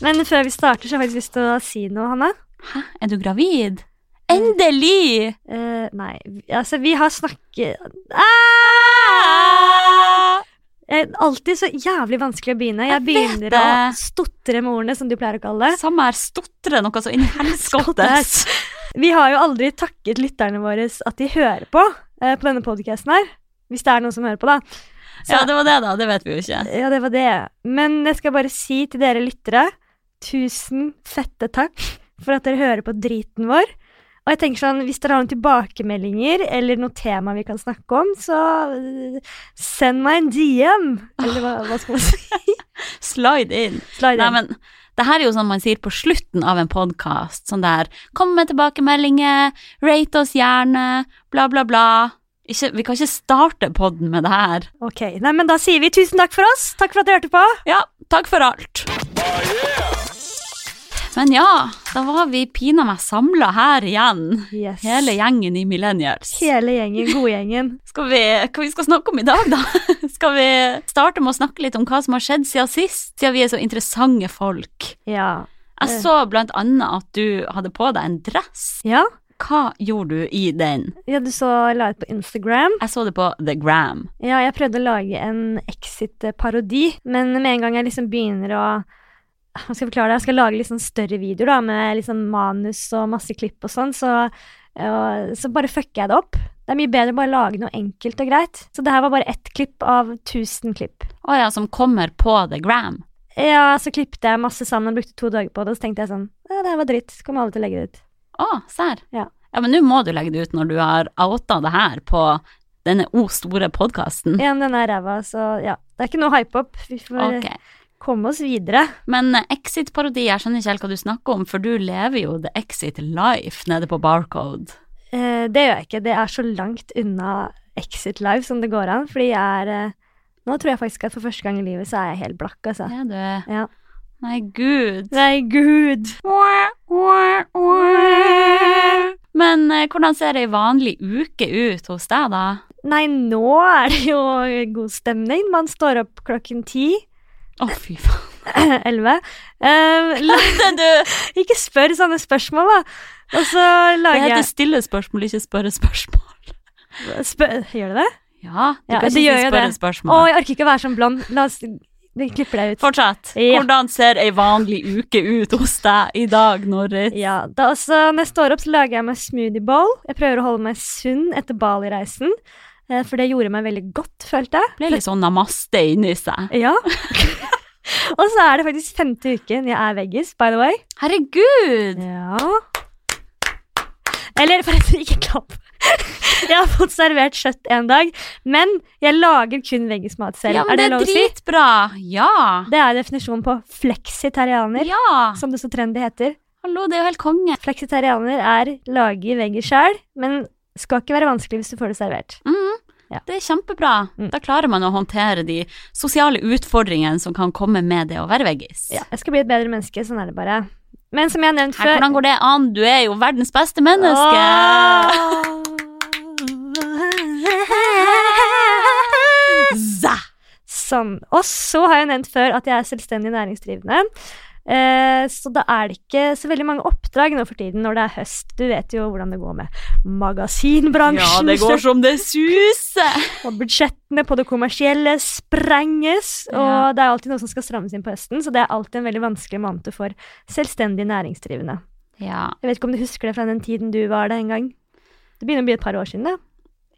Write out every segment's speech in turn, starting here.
Men før vi starter, så har jeg faktisk lyst til å si noe, Hanne. Hæ, er du gravid? Endelig! Uh, nei, altså, vi har snakket Ah! Det er alltid så jævlig vanskelig å begynne. Jeg, Jeg begynner å stotre med ordene, som du pleier å kalle det. Samme her stotre noe så inn i helskottes. Vi har jo aldri takket lytterne våre at de hører på uh, på denne podcasten her. Hvis det er noen som hører på, da. Så- Ja, det var det, da. Det vet vi jo ikke. Ja, det var det. Men jeg skal bare si til dere lyttere tusen fette takk for at dere hører på driten vår. Og jeg tenker sånn, hvis dere har noen tilbakemeldinger eller noe tema vi kan snakke om, så øh, send meg en DM. Eller hva, hva skal man si? Slide in. Slide Nei, in. men det her er jo sånn man sier på slutten av en podkast. Sånn der Kom med tilbakemeldinger, rate oss gjerne, bla, bla, bla. Ikke, vi kan ikke starte podden med det her. Ok, nei, men da sier vi tusen takk for oss. Takk for at dere hørte på. Ja, takk for alt. Men ja, da var vi pina meg samla her igjen. Yes. Hele gjengen i Millennials. Hele gjengen, godgjengen. Skal vi, hva vi skal snakke om i dag, da? Skal vi starte med å snakke litt om hva som har skjedd siden sist? Siden vi er så interessante folk. Ja. Jeg så blant annet at du hadde på deg en dress. Ja, Hva gjorde du i den? ja du så la ut på Instagram. Jeg så det på The Gram. Ja, jeg prøvde å lage en Exit-parodi, men med en gang jeg liksom begynner å Hva skal jeg forklare det? Jeg skal lage litt sånn større videoer da, med liksom manus og masse klipp og sånn, så, og, så bare fucker jeg det opp. Det er mye bedre å bare lage noe enkelt og greit. Så det her var bare ett klipp av 1000 klipp. Å ja, som kommer på The Gram. Ja, så klippet jeg masse sammen brukte to dager på det, og så tenkte jeg sånn Ja, det her var dritt. så Kommer alle til å legge det ut. Å, serr. Ja. ja, men nå må du legge det ut når du har outa det her på denne o store podkasten. Ja, men den er ræva, så ja. Det er ikke noe hype opp. Vi får Ok. Komme oss videre. Men eh, Exit-parodi, jeg skjønner ikke helt hva du snakker om, for du lever jo The Exit Life nede på Barcode. Eh, det gjør jeg ikke. Det er så langt unna Exit Life som det går an. Fordi jeg er eh, Nå tror jeg faktisk at for første gang i livet så er jeg helt blakk, altså. Er du Ja. Nei, gud. Nei, gud. Men eh, hvordan ser ei vanlig uke ut hos deg, da? Nei, nå er det jo god stemning. Man står opp klokken ti. Å, fy faen. Elleve. Uh, ikke spør sånne spørsmål, da. Og så det heter stille spørsmål, ikke spørre spørsmål. spør, Gjør det det? Ja, du Ja, kan det ikke spørre spørsmål. Å, jeg orker ikke å være sånn blond. La oss Vi klipper deg ut. Fortsett. Ja. Hvordan ser ei vanlig uke ut hos deg i dag, Norris? Ja, da altså, Når jeg står opp, så lager jeg meg smoothie bowl. Jeg prøver å holde meg sunn etter Bali-reisen, for det gjorde meg veldig godt, følte jeg. Ble litt sånn namaste inni seg. Ja. og så er det faktisk femte uken jeg er veggis, by the way. Herregud! Ja. Eller forresten, ikke klapp. Jeg har fått servert kjøtt en dag, men jeg lager kun veggismat selv. Ja, men er det det er lov å si? dritbra. Ja. Det er definisjonen på fleksitarianer, Ja. som det så trendy heter. Hallo, det er jo helt konge. Fleksitarianer er lage veggis sjøl, men skal ikke være vanskelig hvis du får det servert. Mhm. Ja. Det er kjempebra. Mm. Da klarer man å håndtere de sosiale utfordringene som kan komme med det å være veggis. Ja, jeg skal bli et bedre menneske, sånn er det bare. Men som jeg har nevnt før hvordan går det an? Du er jo verdens beste menneske. Åh. Sånn. Og så har jeg nevnt før at jeg er selvstendig næringsdrivende. Eh, så da er det ikke så veldig mange oppdrag nå for tiden når det er høst. Du vet jo hvordan det går med magasinbransjen. Ja, det går som det suser. Og budsjettene på det kommersielle sprenges. Ja. Og det er alltid noe som skal strammes inn på høsten, så det er alltid en veldig vanskelig måned for selvstendig næringsdrivende. Ja. Jeg vet ikke om du husker det fra den tiden du var det en gang? Det begynner å bli et par år siden, det.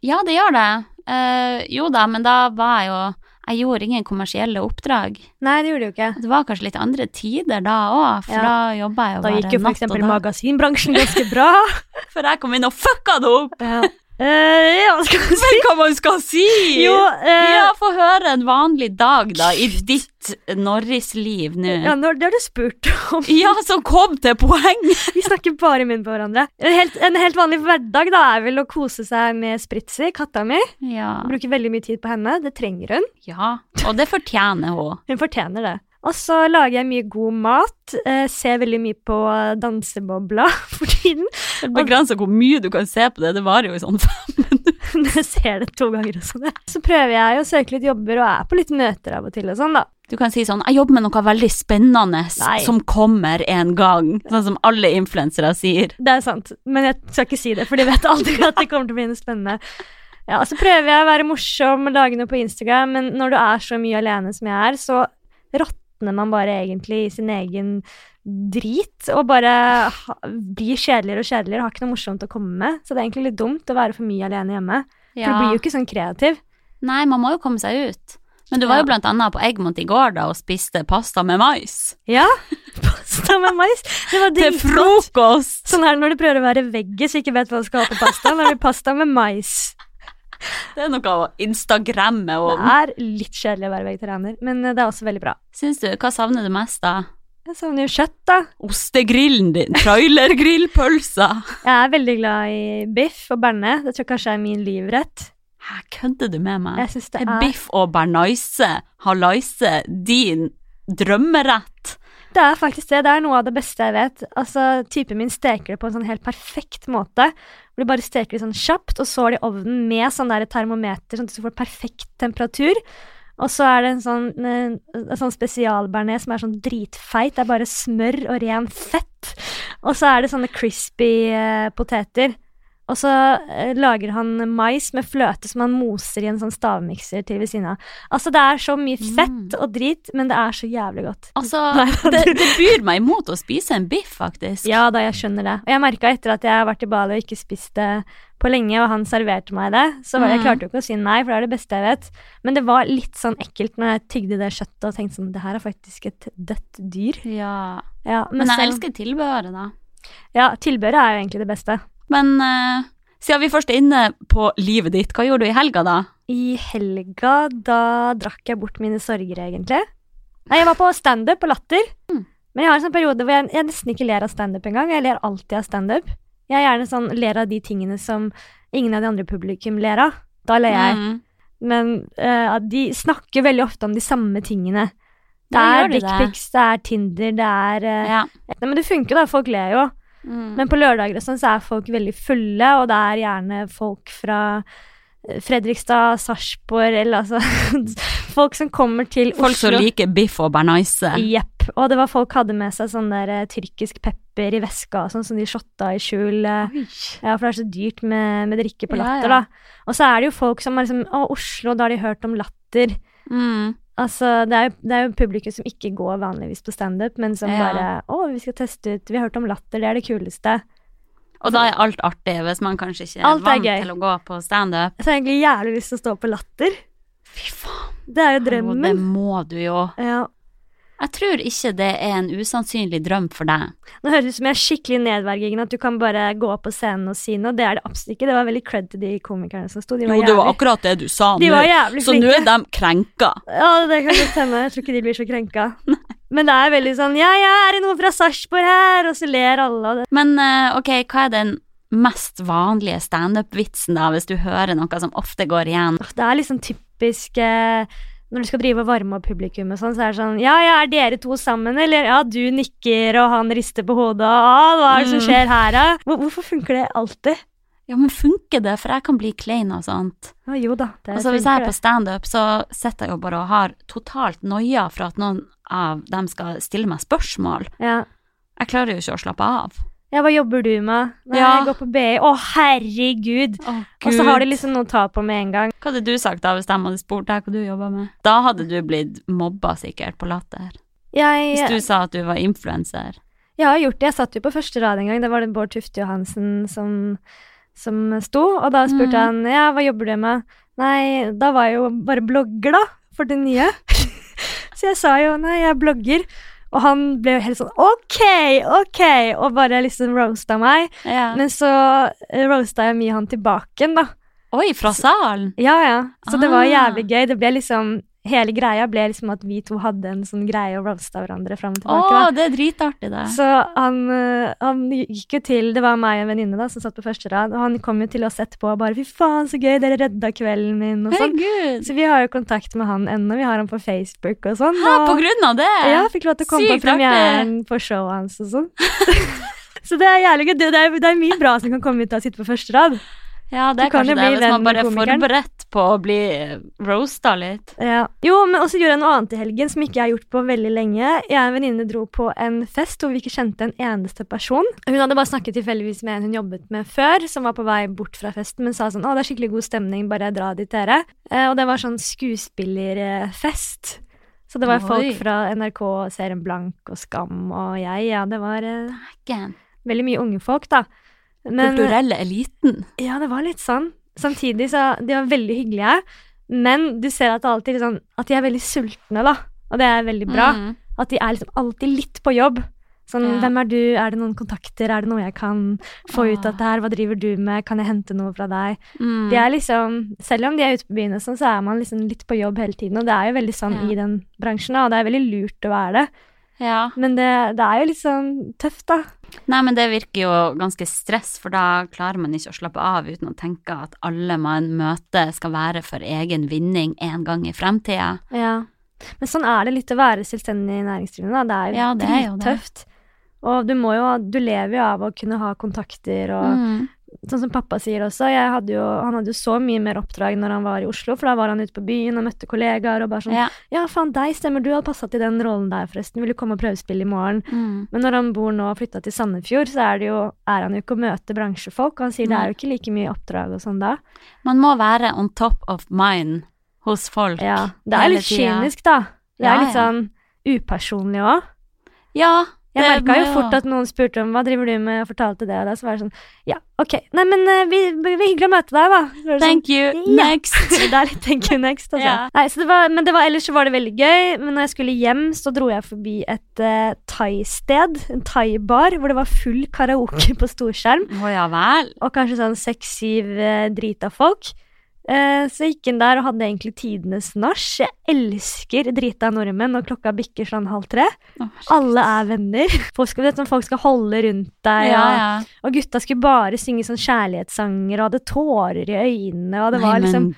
ja, det gjør det. Uh, jo da, men da var jeg jo Jeg gjorde ingen kommersielle oppdrag. Nei, det gjorde du ikke. Det var kanskje litt andre tider da òg, for Ja. da jobba jeg jo Da bare gikk jo for natt eksempel og dag. magasinbransjen ganske bra. For jeg kom inn og fucka det opp! Ja. Eh, ja, skal man si? Hva man skal si! Jo, eh, Ja, få høre en vanlig dag, da, i ditt Norris-liv nå. ja, når, det har du spurt om. Ja, så kom til poeng! Vi snakker bare i munnen på hverandre. En helt, en helt vanlig hverdag da er vel å kose seg med Spritzy, katta mi. Ja. Bruker veldig mye tid på henne. Det trenger hun. ja, og det fortjener hun. Hun fortjener det. Og så lager jeg mye god mat. Eh, ser veldig mye på dansebobla for tiden. Det begrenser hvor mye du kan se på det, det varer jo i sånn fem minutter. jeg ser det to ganger og sånn. Så prøver jeg å søke litt jobber og er på litt møter av og til og sånn, da. Du kan si sånn 'Jeg jobber med noe veldig spennende Nei. som kommer en gang', sånn som alle influensere sier. Det er sant, men jeg skal ikke si det, for de vet aldri at det kommer til å bli noe spennende. Ja, og så prøver jeg å være morsom og lage noe på Instagram, men når du er så mye alene som jeg er, så råtner man bare egentlig i sin egen drit og bare blir kjedeligere og kjedeligere og har ikke noe morsomt å komme med. Så det er egentlig litt dumt å være for mye alene hjemme. For du blir jo ikke sånn kreativ. Nei, man må jo komme seg ut. Men du var jo Ja. blant annet på Egmont i går da og spiste pasta med mais. Ja, pasta med mais. Det var Til frokost! Sånn er det når du prøver å være veggis og ikke vet hva du skal ha på pasta. Da blir pasta med mais. Det er noe å instagramme Det er litt kjedelig å være vegetarianer, men det er også veldig bra. Syns du, hva savner du mest da? Jeg savner jo kjøtt, da. Ostegrillen din, trailergrillpølsa. Jeg er veldig glad i biff og berne. Det tror jeg kanskje er min livrett. Hæ, kødder du med meg? Jeg synes det er biff og bernaise, halaise, din drømmerett? Det er faktisk det. Det er noe av det beste jeg vet. Altså, Typen min steker det på en sånn helt perfekt måte. Hvor de bare steker det sånn kjapt, og så har de ovnen med sånn der termometer, sånn at du får perfekt temperatur. Og så er det en sånn, eh, sånn spesialbearnés som er sånn dritfeit. Det er bare smør og ren fett. Og så er det sånne crispy eh, poteter. Og så eh, lager han mais med fløte som han moser i en sånn stavmikser til ved siden av. Altså, det er så mye fett Mm. og drit, men det er så jævlig godt. Altså, det, det byr meg imot å spise en biff, faktisk. Ja da, jeg skjønner det. Og jeg merka etter at jeg har vært i Bali og ikke spist det på lenge, og han serverte meg det, så var, jeg Mm. klarte jo ikke å si nei, for det er det beste jeg vet. Men det var litt sånn ekkelt når jeg tygde det kjøttet og tenkte sånn Det her er faktisk et dødt dyr. Ja. Ja, Men jeg så- elsker tilbehøret, da. Ja, tilbehøret er jo egentlig det beste. Men uh, siden vi først er inne på livet ditt, hva gjorde du i helga, da? I helga, da drakk jeg bort mine sorger, egentlig. Nei, jeg var på standup på Latter. Mm. Men jeg har en sånn periode hvor jeg, jeg nesten ikke ler av standup engang. Jeg ler alltid av standup. Jeg er gjerne sånn ler av de tingene som ingen av de andre publikum ler av. Da ler jeg. Mm. Men uh, de snakker veldig ofte om de samme tingene. Det er dickpics, de det? det er Tinder, det er uh, Ja. Men det funker, da. Folk ler jo. Mm. Men på lørdager og sånn så er folk veldig fulle, og det er gjerne folk fra eh, Fredrikstad, Sarpsborg, eller altså Folk som kommer til Folk som liker biff og bernaise. Jepp. Og det var folk hadde med seg sånn der eh, tyrkisk pepper i veska og sånn som de shotta i skjul. Oi. Ja, for det er så dyrt med, med drikke på Ja, latter, ja. da. Og så er det jo folk som er liksom Å, Oslo, da har de hørt om latter. Mm. Altså, det er, det er jo publikum som ikke går vanligvis på standup, men som Ja. bare Å, vi skal teste ut Vi har hørt om latter, det er det kuleste. Og da er alt artig, hvis man kanskje ikke er er vant gøy. til å gå på standup. Jeg har egentlig jævlig lyst til å stå på latter. Fy faen, Det er jo hallo, drømmen det må du jo. Ja. Jeg tror ikke det er en usannsynlig drøm for deg. Nå høres det ut som jeg er skikkelig nedverdigende, at du kan bare gå opp på scenen og si noe. Det er det absolutt ikke. Det var veldig cred til de komikerne som sto. De var Jo, det var jævlig, akkurat det du sa de nå. var jævlig Så nå er de krenka. Ja, det kan godt hende. Jeg tror ikke de blir så krenka. Men det er veldig sånn Ja, ja, er det noen fra Sarpsborg her? Og så ler alle av det. Men eh, ok, hva er den mest vanlige standup-vitsen da, hvis du hører noe som ofte går igjen? Det er liksom typisk eh, når du skal drive og varme opp publikum og sånn, så er det sånn Ja, ja, er dere to sammen, eller? Ja, du nikker, og han rister på hodet, og ah, hva er det som Mm. skjer her, da? Hvor, hvorfor funker det alltid? Ja, men funker det? For jeg kan bli klein og sånt. Ja, jo da, det Altså, hvis jeg er på standup, så sitter jeg jo bare og har totalt noia for at noen av dem skal stille meg spørsmål. Ja. Jeg klarer jo ikke å slappe av. ja, hva jobber du med? Nei, Ja. jeg går på BI. Å, herregud! Å, Og så har de liksom noe å ta på med en gang. Hva hadde du sagt da hvis de hadde spurt deg hva du jobba med? Da hadde du blitt mobba sikkert på latter. Jeg, Hvis du sa at du var influenser. jeg har gjort det. Jeg satt jo på første rad en gang. Det var det Bård Tufte Johansen som, som sto, og da spurte Mm. han ja, hva jobber du med? Nei, da var jeg jo bare blogger, da, for det nye. så jeg sa jo nei, jeg blogger. Og han ble jo helt sånn ok, ok, og bare liksom roasta meg. Ja. Men så eh, roasta jeg mye han tilbake igjen, da. Oi, fra salen? Ja, ja. Så det var Ah. jævlig gøy. Det ble liksom Hele greia ble liksom at vi to hadde en sånn greie og roasta hverandre fram og tilbake. da. det er dritartig, det. Så han, øh, han gikk jo til Det var meg og en venninne da som satt på første rad, og han kom jo til oss etterpå og bare 'Fy faen, så gøy, dere redda kvelden min', og sånn. Så vi har jo kontakt med han ennå. Vi har han på Facebook og sånn. Hæ, og- på grunn av det? Ja, fikk lov til å komme Sykt på premieren på showet hans og sånn. så det er jævlig gøy. Det det er, det er mye bra som kan komme ut av å sitte på første rad. Ja, det er kan kanskje det, bli hvis man bare er forberedt på å bli roasta litt. Ja. Jo, men også gjorde jeg noe annet i helgen som ikke jeg har gjort på veldig lenge. Jeg og en venninne dro på en fest hvor vi ikke kjente en eneste person. Hun hadde bare snakket tilfeldigvis med en hun jobbet med før, som var på vei bort fra festen, men sa sånn 'Å, det er skikkelig god stemning, bare dra dit, dere'. Eh, og det var sånn skuespillerfest. Så det var Oi. folk fra NRK, Serien Blank og Skam og jeg. Ja, det var eh, veldig mye unge folk, da. Men, Kulturelle eliten. ja, det var litt sånn. Samtidig så De var veldig hyggelige, men du ser at, det alltid, liksom, at de er veldig sultne, da. Og det er veldig bra. Mm. At de er liksom alltid litt på jobb. Sånn, Ja. hvem er du, er det noen kontakter, er det noe jeg kan få ut Ah. av det her, hva driver du med, kan jeg hente noe fra deg? Mm. De er liksom, selv om de er ute på byen og sånn, så er man liksom litt på jobb hele tiden, og det er jo veldig sånn Ja. i den bransjen, og det er veldig lurt å være det. Ja. Men det, det er jo litt sånn tøft, da. Nei, men det virker jo ganske stress, for da klarer man ikke å slappe av uten å tenke at alle man møter skal være for egen vinning en gang i fremtida. Ja. Men sånn er det litt å være selvstendig næringsdrivende, da. Det er jo Ja, det drittøft. Og du må jo, du lever jo av å kunne ha kontakter og Mm. Sånn som pappa sier også, hadde jo, han hadde jo så mye mer oppdrag når han var i Oslo, for da var han ute på byen og møtte kollegaer og bare sånn Ja. Ja, faen, deg stemmer, du hadde passa til den rollen der, forresten, vil du komme og prøvespille i morgen? Mm. Men når han bor nå og flytta til Sandefjord, så er, det jo, er han jo ikke å møte bransjefolk, og han sier det er jo ikke like mye oppdrag og sånn da. Man må være on top of mind hos folk. Ja, det er litt kynisk, da. Det Ja, er litt sånn upersonlig òg. Ja, Jeg merka jo fort at noen spurte om hva driver du med, og fortalte det, og da så var det sånn Ja, ok, nei, men eh, vi, vi, hyggelig å møte deg, da. Var sånn, Thank you, Ja. next. det litt thank you next, altså. yeah. Nei, så det var, men det var, ellers så var det veldig gøy. Men når jeg skulle hjem, så dro jeg forbi et uh, thai-sted, en thai-bar, hvor det var full karaoke på storskjerm, Å ja vel. og kanskje sånn seks-syv uh, drita folk. Eh, så gikk inn der og hadde egentlig tidenes nach. Jeg elsker drita nordmenn når klokka bikker sånn halv tre. Oh, Alle er venner. Folk skal, vet, sånn, folk skal holde rundt deg. ja, ja. og gutta skulle bare synge sånn kjærlighetssanger og hadde tårer i øynene. Og det Nei, var liksom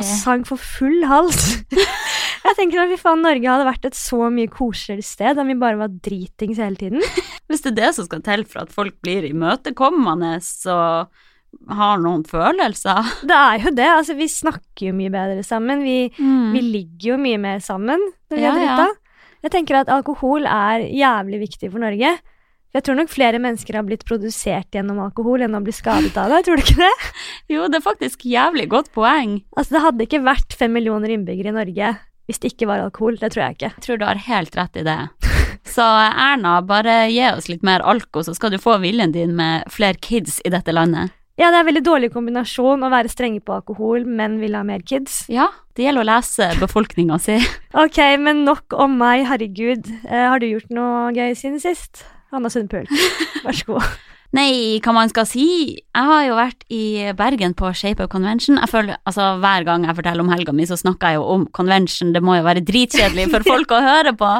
og sang for full hals. jeg tenker at fy faen, Norge hadde vært et så mye koseligere sted om vi bare var dritings hele tiden. Hvis det er det som skal til for at folk blir imøtekommende og har noen følelser Det er jo det. altså Vi snakker jo mye bedre sammen. Vi, Mm. vi ligger jo mye mer sammen når vi Ja, er ja. Jeg tenker at alkohol er jævlig viktig for Norge. Jeg tror nok flere mennesker har blitt produsert gjennom alkohol enn å bli skadet av det. Tror du ikke det? Jo, det er faktisk jævlig godt poeng. Altså, Det hadde ikke vært fem millioner innbyggere i Norge hvis det ikke var alkohol. Det tror jeg ikke. Jeg tror du har helt rett i det. Så Erna, bare gi oss litt mer alko, så skal du få viljen din med flere kids i dette landet. Ja, det er en veldig dårlig kombinasjon å være strenge på alkohol, men vil ha mer kids. Ja, det gjelder å lese befolkninga si. Ok, men nok om meg, herregud. Eh, har du gjort noe gøy siden sist? Hanna Sundpult, vær så god. Nei, hva man skal si. Jeg har jo vært i Bergen på Shape of Convention. Jeg føler, altså Hver gang jeg forteller om helga mi, så snakker jeg jo om convention. Det må jo være dritkjedelig for folk å høre på.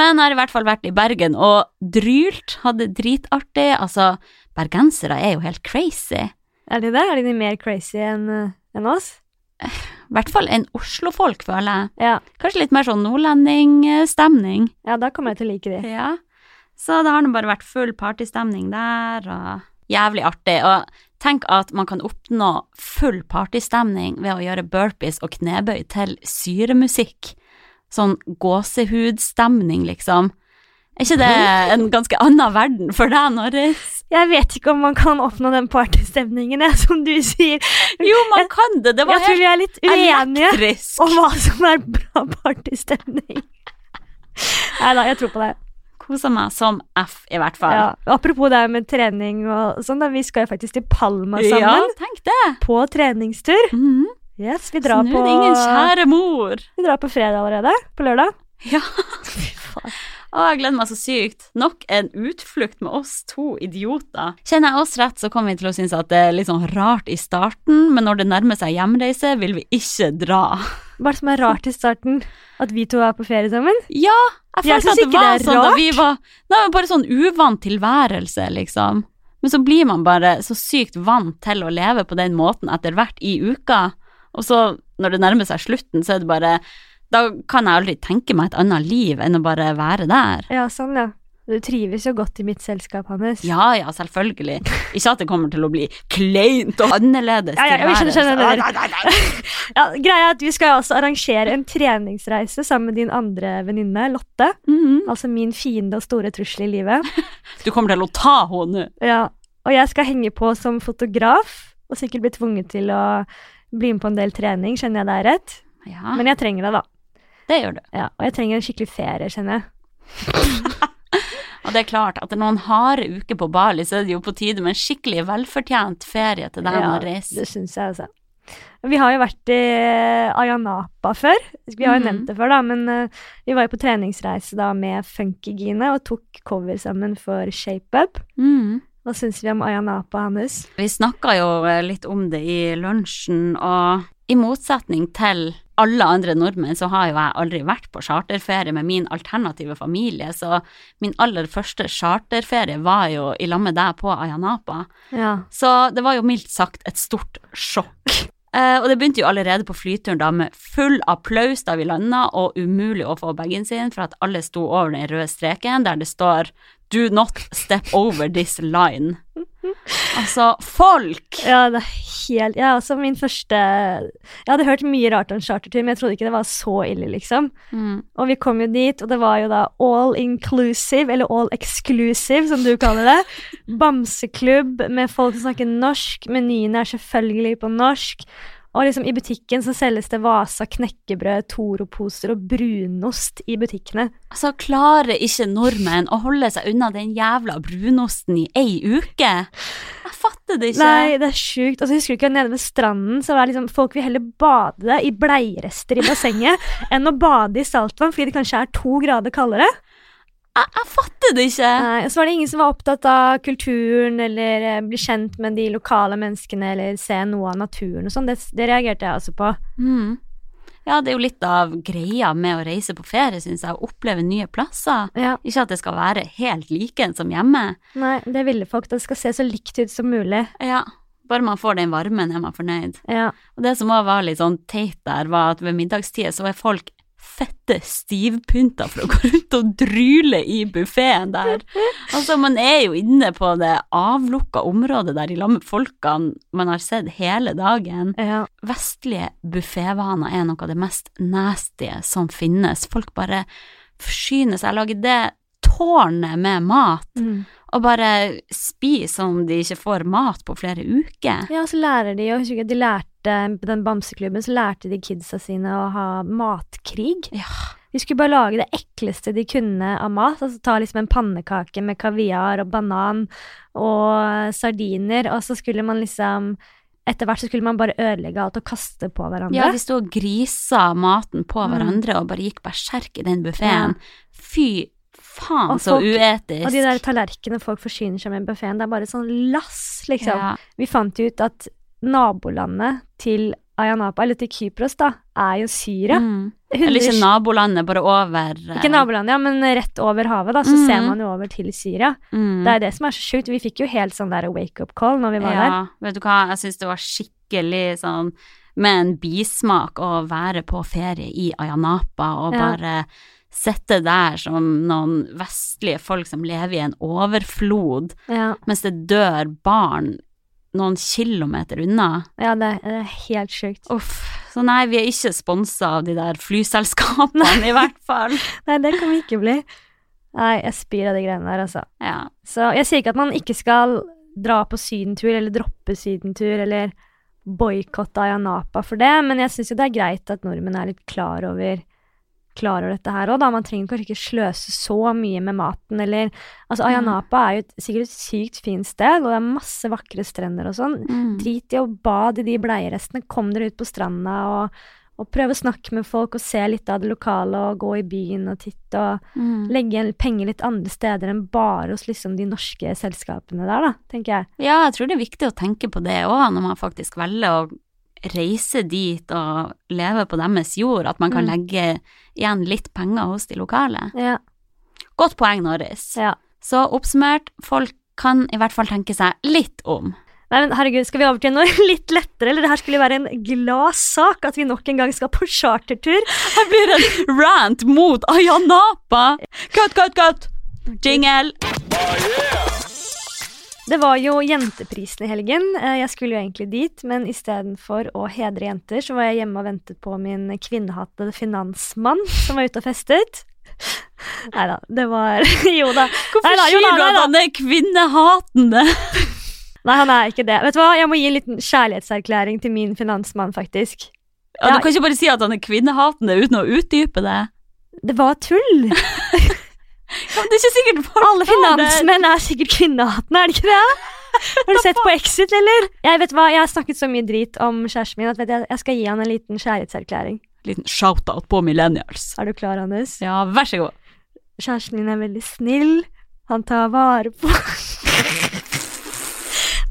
Men jeg har i hvert fall vært i Bergen og drylt. Hadde dritartig. Altså, bergensere er jo helt crazy. Er de det? Er de mer crazy enn en oss? I hvert fall en Oslo-folk, føler jeg. Ja. Kanskje litt mer sånn nordlending-stemning. ja, da kommer jeg til å like de. Ja. Så det har nå bare vært full partystemning der, og jævlig artig. Og tenk at man kan oppnå full partystemning ved å gjøre burpees og knebøy til syremusikk. Sånn gåsehudstemning, liksom. Er ikke det en ganske annen verden for deg, Norris? Jeg vet ikke om man kan oppnå den partystemningen, som du sier. Jo, man kan det! Det var Jeg tror vi er litt uenige elektrisk. om hva som er bra partystemning. Nei da, jeg tror på det. Kosa meg som F, i hvert fall. Ja. Apropos det med trening og sånn, da, vi skal jo faktisk til Palma sammen. Ja, tenk det. På treningstur. Mhm. Yes, vi drar, Snu på, ingen kjære mor. vi drar på fredag allerede. På lørdag. Ja. Fy faen. Å, jeg gleder meg så sykt. Nok en utflukt med oss to idioter. Kjenner jeg oss rett, så kommer vi til å synes at det er litt sånn rart i starten, men når det nærmer seg hjemreise, vil vi ikke dra. Hva er det som er rart i starten? At vi to er på ferie sammen? Ja, jeg følte synes at det ikke var det er sånn da vi var Det var bare sånn uvant tilværelse, liksom. Men så blir man bare så sykt vant til å leve på den måten etter hvert i uka, og så når det nærmer seg slutten, så er det bare Da kan jeg aldri tenke meg et annet liv enn å bare være der. Ja, sånn, ja. Du trives jo godt i mitt selskap, Hannes. Ja, ja, selvfølgelig. Ikke at det kommer til å bli kleint og annerledes Ja, ja, jeg skjønner, skjønner nei. Ja, greia er at Vi skal også arrangere en treningsreise sammen med din andre venninne, Lotte. Mhm. Altså min fiende og store trussel i livet. Du kommer til å ta henne nå. Ja, Og jeg skal henge på som fotograf, og sikkert bli tvunget til å bli med på en del trening, skjønner jeg det er rett. Ja, Men jeg trenger det, da. Det gjør du. Ja, Og jeg trenger en skikkelig ferie, kjenner jeg. Og det er klart, etter noen harde uker på Bali, så er det jo på tide med en skikkelig velfortjent ferie til deg Ja, reise. Det syns jeg, altså. Vi har jo vært i Ayanapa før. Vi har jo Mhm. nevnt det før, da, men eh, vi var jo på treningsreise da med Funkygine og tok cover sammen for ShapeUp. Mm. Hva syns vi om Ayanapa, hans? Vi snakka jo eh, litt om det i lunsjen, og i motsetning til alle andre nordmenn, så har jo jeg aldri vært på charterferie med min alternative familie, så min aller første charterferie var jo i lag med deg på Ayanapa. Ja. Så det var jo mildt sagt et stort sjokk. Eh, og det begynte jo allerede på flyturen da med full applaus da vi landa, og umulig å få bagen sin for at alle sto over den røde streken der det står Do not step over this line. Altså, folk! Ja, det er helt Ja, altså min første Jeg hadde hørt mye rart om chartertur, men jeg trodde ikke det var så ille, liksom. Mm. Og vi kom jo dit, og det var jo da all inclusive, eller all exclusive, som du kaller det. Bamseklubb med folk som snakker norsk. Menyene er selvfølgelig på norsk. Og liksom i butikken så selges det Vasa knekkebrød, Toro-poser og brunost i butikkene. Altså, klarer ikke nordmenn å holde seg unna den jævla brunosten i ei uke? Jeg fatter det ikke. Nei, det er sjukt. Altså, så husker du ikke nede ved stranden, så var liksom folk vil heller bade i bleierester i bassenget enn å bade i saltvann fordi det kanskje er to grader kaldere. Jeg, jeg fatter det ikke. Nei, så var det ingen som var opptatt av kulturen eller eh, bli kjent med de lokale menneskene eller se noe av naturen og sånn. Det, det reagerte jeg også på. Mm. Ja, det er jo litt av greia med å reise på ferie, syns jeg, å oppleve nye plasser. Ja, Ikke at det skal være helt like som hjemme. nei, det ville folk. Det skal se så likt ut som mulig. Ja, bare man får den varmen, er man fornøyd. Ja, Og det som òg var litt sånn teit der, var at ved middagstid så er folk fette stivpynta for å gå rundt og dryle i buffeen der. Altså, man er jo inne på det avlukka området der i lag med folkene man har sett hele dagen. ja. Vestlige buffévaner er noe av det mest nasty som finnes. Folk bare forsyner seg, lager det tårnet med mat, Mm. Og bare spiser som de ikke får mat på flere uker. Ja, så lærer de, og husker de lærte på den bamseklubben, så lærte de kidsa sine å ha matkrig. Ja. De skulle bare lage det ekleste de kunne av mat. Altså ta liksom en pannekake med kaviar og banan og sardiner, og så skulle man liksom Etter hvert så skulle man bare ødelegge alt og kaste på hverandre. Ja, de sto og grisa maten på Mm. hverandre og bare gikk berserk i den buffeen. Fy faen, Og så folk- uetisk. Og de der tallerkenene folk forsyner seg med i buffeen, det er bare sånn lass, liksom. ja. Vi fant jo ut at nabolandet til Ayanapa, eller til Kypros, da, er jo Syria. Mm. Eller ikke nabolandet, bare over uh... Ikke nabolandet, ja, men rett over havet, da, så mm. ser man jo over til Syria. Mm. Det er det som er så sjukt. Vi fikk jo helt sånn der wake-up call når vi var der. Ja, vet du hva, jeg syns det var skikkelig sånn med en bismak å være på ferie i Ayanapa og Ja. bare sitte der som noen vestlige folk som lever i en overflod, Ja, mens det dør barn noen kilometer unna. ja det, det er helt sjukt. Uff. Så nei, vi er ikke sponsa av de der flyselskapene, i hvert fall. Nei, det kan vi ikke bli. Nei, jeg spyr av de greiene der, altså. Ja. Så jeg sier ikke at man ikke skal dra på sydentur, eller droppe sydentur, eller boikotte Ayanapa for det, men jeg syns jo det er greit at nordmenn er litt klar over klar over dette her òg, da. Man trenger kanskje ikke sløse så mye med maten, eller Altså, Ayanapa er jo et, sikkert et sykt fint sted, og det er masse vakre strender og sånn. Mm. Drit i å bade i de bleierestene, kom dere ut på stranda og, og prøv å snakke med folk og se litt av det lokale og gå i byen og titte og Mm. legge penger litt andre steder enn bare hos liksom de norske selskapene der, da, tenker jeg. Ja, jeg tror det er viktig å tenke på det òg, når man faktisk velger å reise dit og leve på deres jord, at man kan Mm. legge igjen litt penger hos de lokale. Ja. Godt poeng, Norris. ja. Så oppsummert, folk kan i hvert fall tenke seg litt om. Nei, men herregud, skal vi over til noe litt lettere, eller det her skulle være en glad sak at vi nok en gang skal på chartertur? Her blir en rant mot Ayanapa! Cut, cut, cut! Jingle! Det var jo Jenteprisen i helgen. Eh, Jeg skulle jo egentlig dit, men istedenfor å hedre jenter, så var jeg hjemme og ventet på min kvinnehatede finansmann som var ute og festet. Nei da, det var Jo da. Hvorfor Neida, sier du at han er kvinnehatende? Nei, han er ikke det. Vet du hva, Jeg må gi en liten kjærlighetserklæring til min finansmann, faktisk. Ja, Ja. Du kan ikke bare si at han er kvinnehatende uten å utdype det. Det var tull. Ja, det er ikke sikkert folk Alle finansmenn er sikkert kvinnehatende, er det ikke det? Har du sett på Exit, eller? Jeg vet hva, jeg har snakket så mye drit om kjæresten min at vet jeg, jeg skal gi han en liten kjærlighetserklæring. Liten shout-out på millennials. Er du klar, Anders? Ja, vær så god. Kjæresten min er veldig snill. Han tar vare på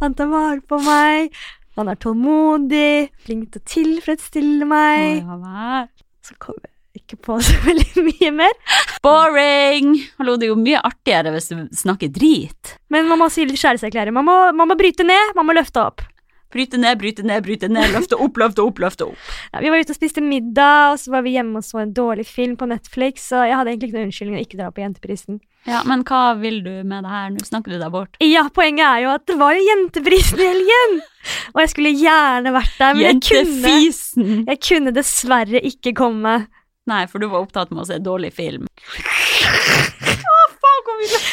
Han tar vare på meg. Han er tålmodig, flink til å tilfredsstille meg. Ja. Så kommer ikke på så veldig mye mer. Boring! Hallo, det er jo mye artigere hvis du snakker drit. Men man må si kjærlighetserklæring. Man, må- man må bryte ned, man må løfte opp. Bryte ned, bryte ned, bryte ned, løfte opp, løfte opp, løfte opp. Ja, vi var ute og spiste middag, og så var vi hjemme og så en dårlig film på Netflix, så jeg hadde egentlig ikke noen unnskyldning å ikke dra på Jenteprisen. Ja, men hva vil du med det her? Nå snakker du deg bort. Ja, poenget er jo at det var jo Jenteprisen i helgen! Og jeg skulle gjerne vært der, men jeg kunne, jeg kunne dessverre ikke komme. Nei, for du var opptatt med å se dårlig film.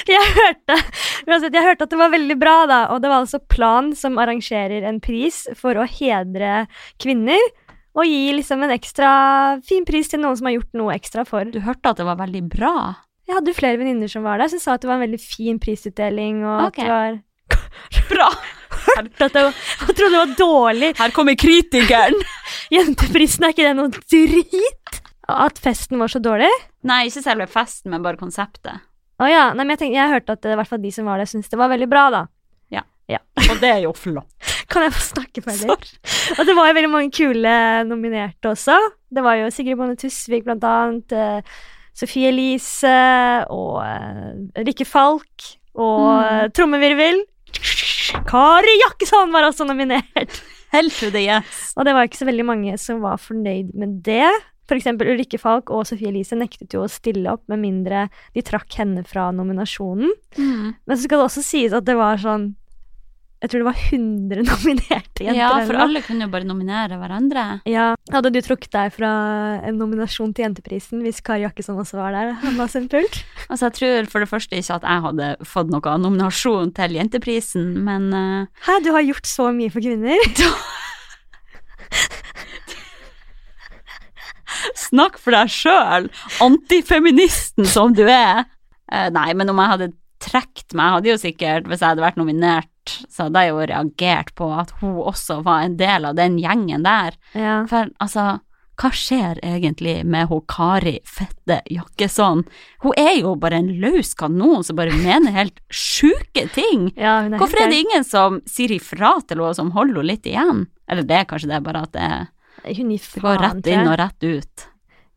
Jeg hørte, jeg hørte at det var veldig bra, da, og det var altså Plan som arrangerer en pris for å hedre kvinner. Og gi liksom en ekstra fin pris til noen som har gjort noe ekstra for. Du hørte at det var veldig bra. Jeg hadde flere venninner som var der, som sa at det var en veldig fin prisutdeling, og okay. at det var Bra! det var, Jeg trodde det var dårlig. Her kommer kritikeren! Jenteprisen, er ikke det noe drit? At festen var så dårlig? Nei, ikke selve festen, men bare konseptet. Å ja. Nei, men jeg, tenkte, jeg hørte at eh, i hvert fall de som var der, syntes det var veldig bra, da. Ja, Og det er jo flott. Kan jeg få snakke ferdig? Og det var jo veldig mange kule nominerte også. Det var jo Sigrid Bonde Tusvik, blant annet. eh, Sofie Elise og uh, Rikke Falk og Mm. trommevirvel. Kari Jakkesson var også nominert. Helt to yes. Og det var ikke så veldig mange som var fornøyd med det. Eksempel Ulrikke Falk og Sofie Elise nektet jo å stille opp med mindre de trakk henne fra nominasjonen. Men så skal det også sies at det var sånn Jeg tror det var 100 nominerte jenter. Ja, for alle kunne jo bare nominere hverandre. Ja, Hadde du trukket deg fra en nominasjon til Jenteprisen hvis Kari Jakkesson også var der? Han var simpelt. Altså, jeg tror for det første ikke at jeg hadde fått noe nominasjon til Jenteprisen, men uh... Hæ, du har gjort så mye for kvinner? Snakk for deg sjøl, antifeministen som du er. Uh, nei, men om jeg hadde trukket meg, hadde jo sikkert, hvis jeg hadde vært nominert, så hadde jeg jo reagert på at hun også var en del av den gjengen der. Ja. For altså, hva skjer egentlig med hun Kari Fette Jakkesson? Hun er jo bare en løs kanon som bare mener helt sjuke ting. ja er Hvorfor er det ingen som sier ifra til henne, som holder henne litt igjen? Eller det er kanskje det, bare at det, gæren. Hun gir faen. det går rett inn og rett ut.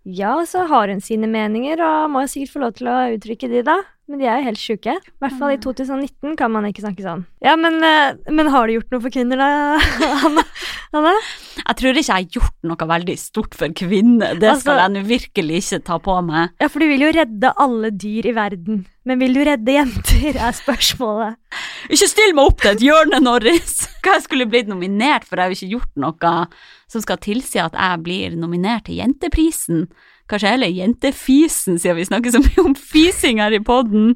Ja, så har hun sine meninger, og må sikkert få lov til å uttrykke de, da. Men de er jo helt sjuke. I hvert fall i 2019 kan man ikke snakke sånn. Ja, men, eh, men har du gjort noe for kvinner, da, Anna? Anna? Jeg tror ikke jeg har gjort noe veldig stort for kvinner, det skal Altså- jeg nå virkelig ikke ta på meg. Ja, for du vil jo redde alle dyr i verden. Men vil du redde jenter, er spørsmålet. Ikke still meg opp til et hjørne, Norris! Hva jeg skulle blitt nominert for, jeg har jo ikke gjort noe som skal tilsi at jeg blir nominert til Jenteprisen. Kanskje heller Jentefisen, siden vi snakker så mye om fising her i podden.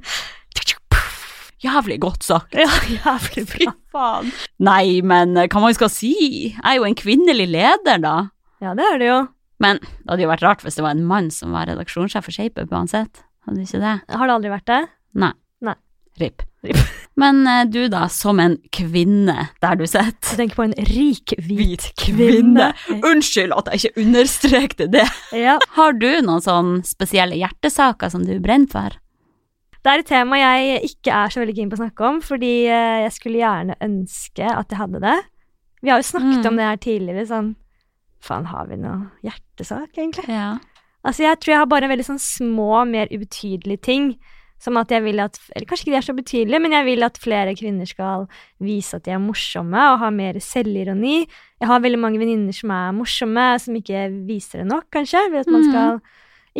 Jævlig godt sagt. Ja, jævlig Fy bra. faen. Nei, men eh, hva man skal si? Jeg er jo en kvinnelig leder, da. Ja, det er det jo. Men det hadde jo vært rart hvis det var en mann som var redaksjonssjef for ShapeUp uansett. Hadde ikke det? Har det aldri vært det? Nei. RIP. Rip. Men eh, du da, som en kvinne der du Du Jeg tenker på en rik, hvit Hvit kvinne. Unnskyld at jeg ikke understrekte det. Ja. Har du noen sånn spesielle hjertesaker som du brenner for? Det er et tema jeg ikke er så veldig keen på å snakke om, fordi eh, jeg skulle gjerne ønske at jeg hadde det. Vi har jo snakket Mm. om det her tidligere, sånn Faen, har vi noe hjertesak, egentlig? Ja. Altså, jeg tror jeg har bare veldig sånn små, mer ubetydelige ting. Som at jeg vil at Eller kanskje ikke de er så betydelige, men jeg vil at flere kvinner skal vise at de er morsomme og ha mer selvironi. Jeg har veldig mange venninner som er morsomme, som ikke viser det nok, kanskje. Ved at man Mhm. skal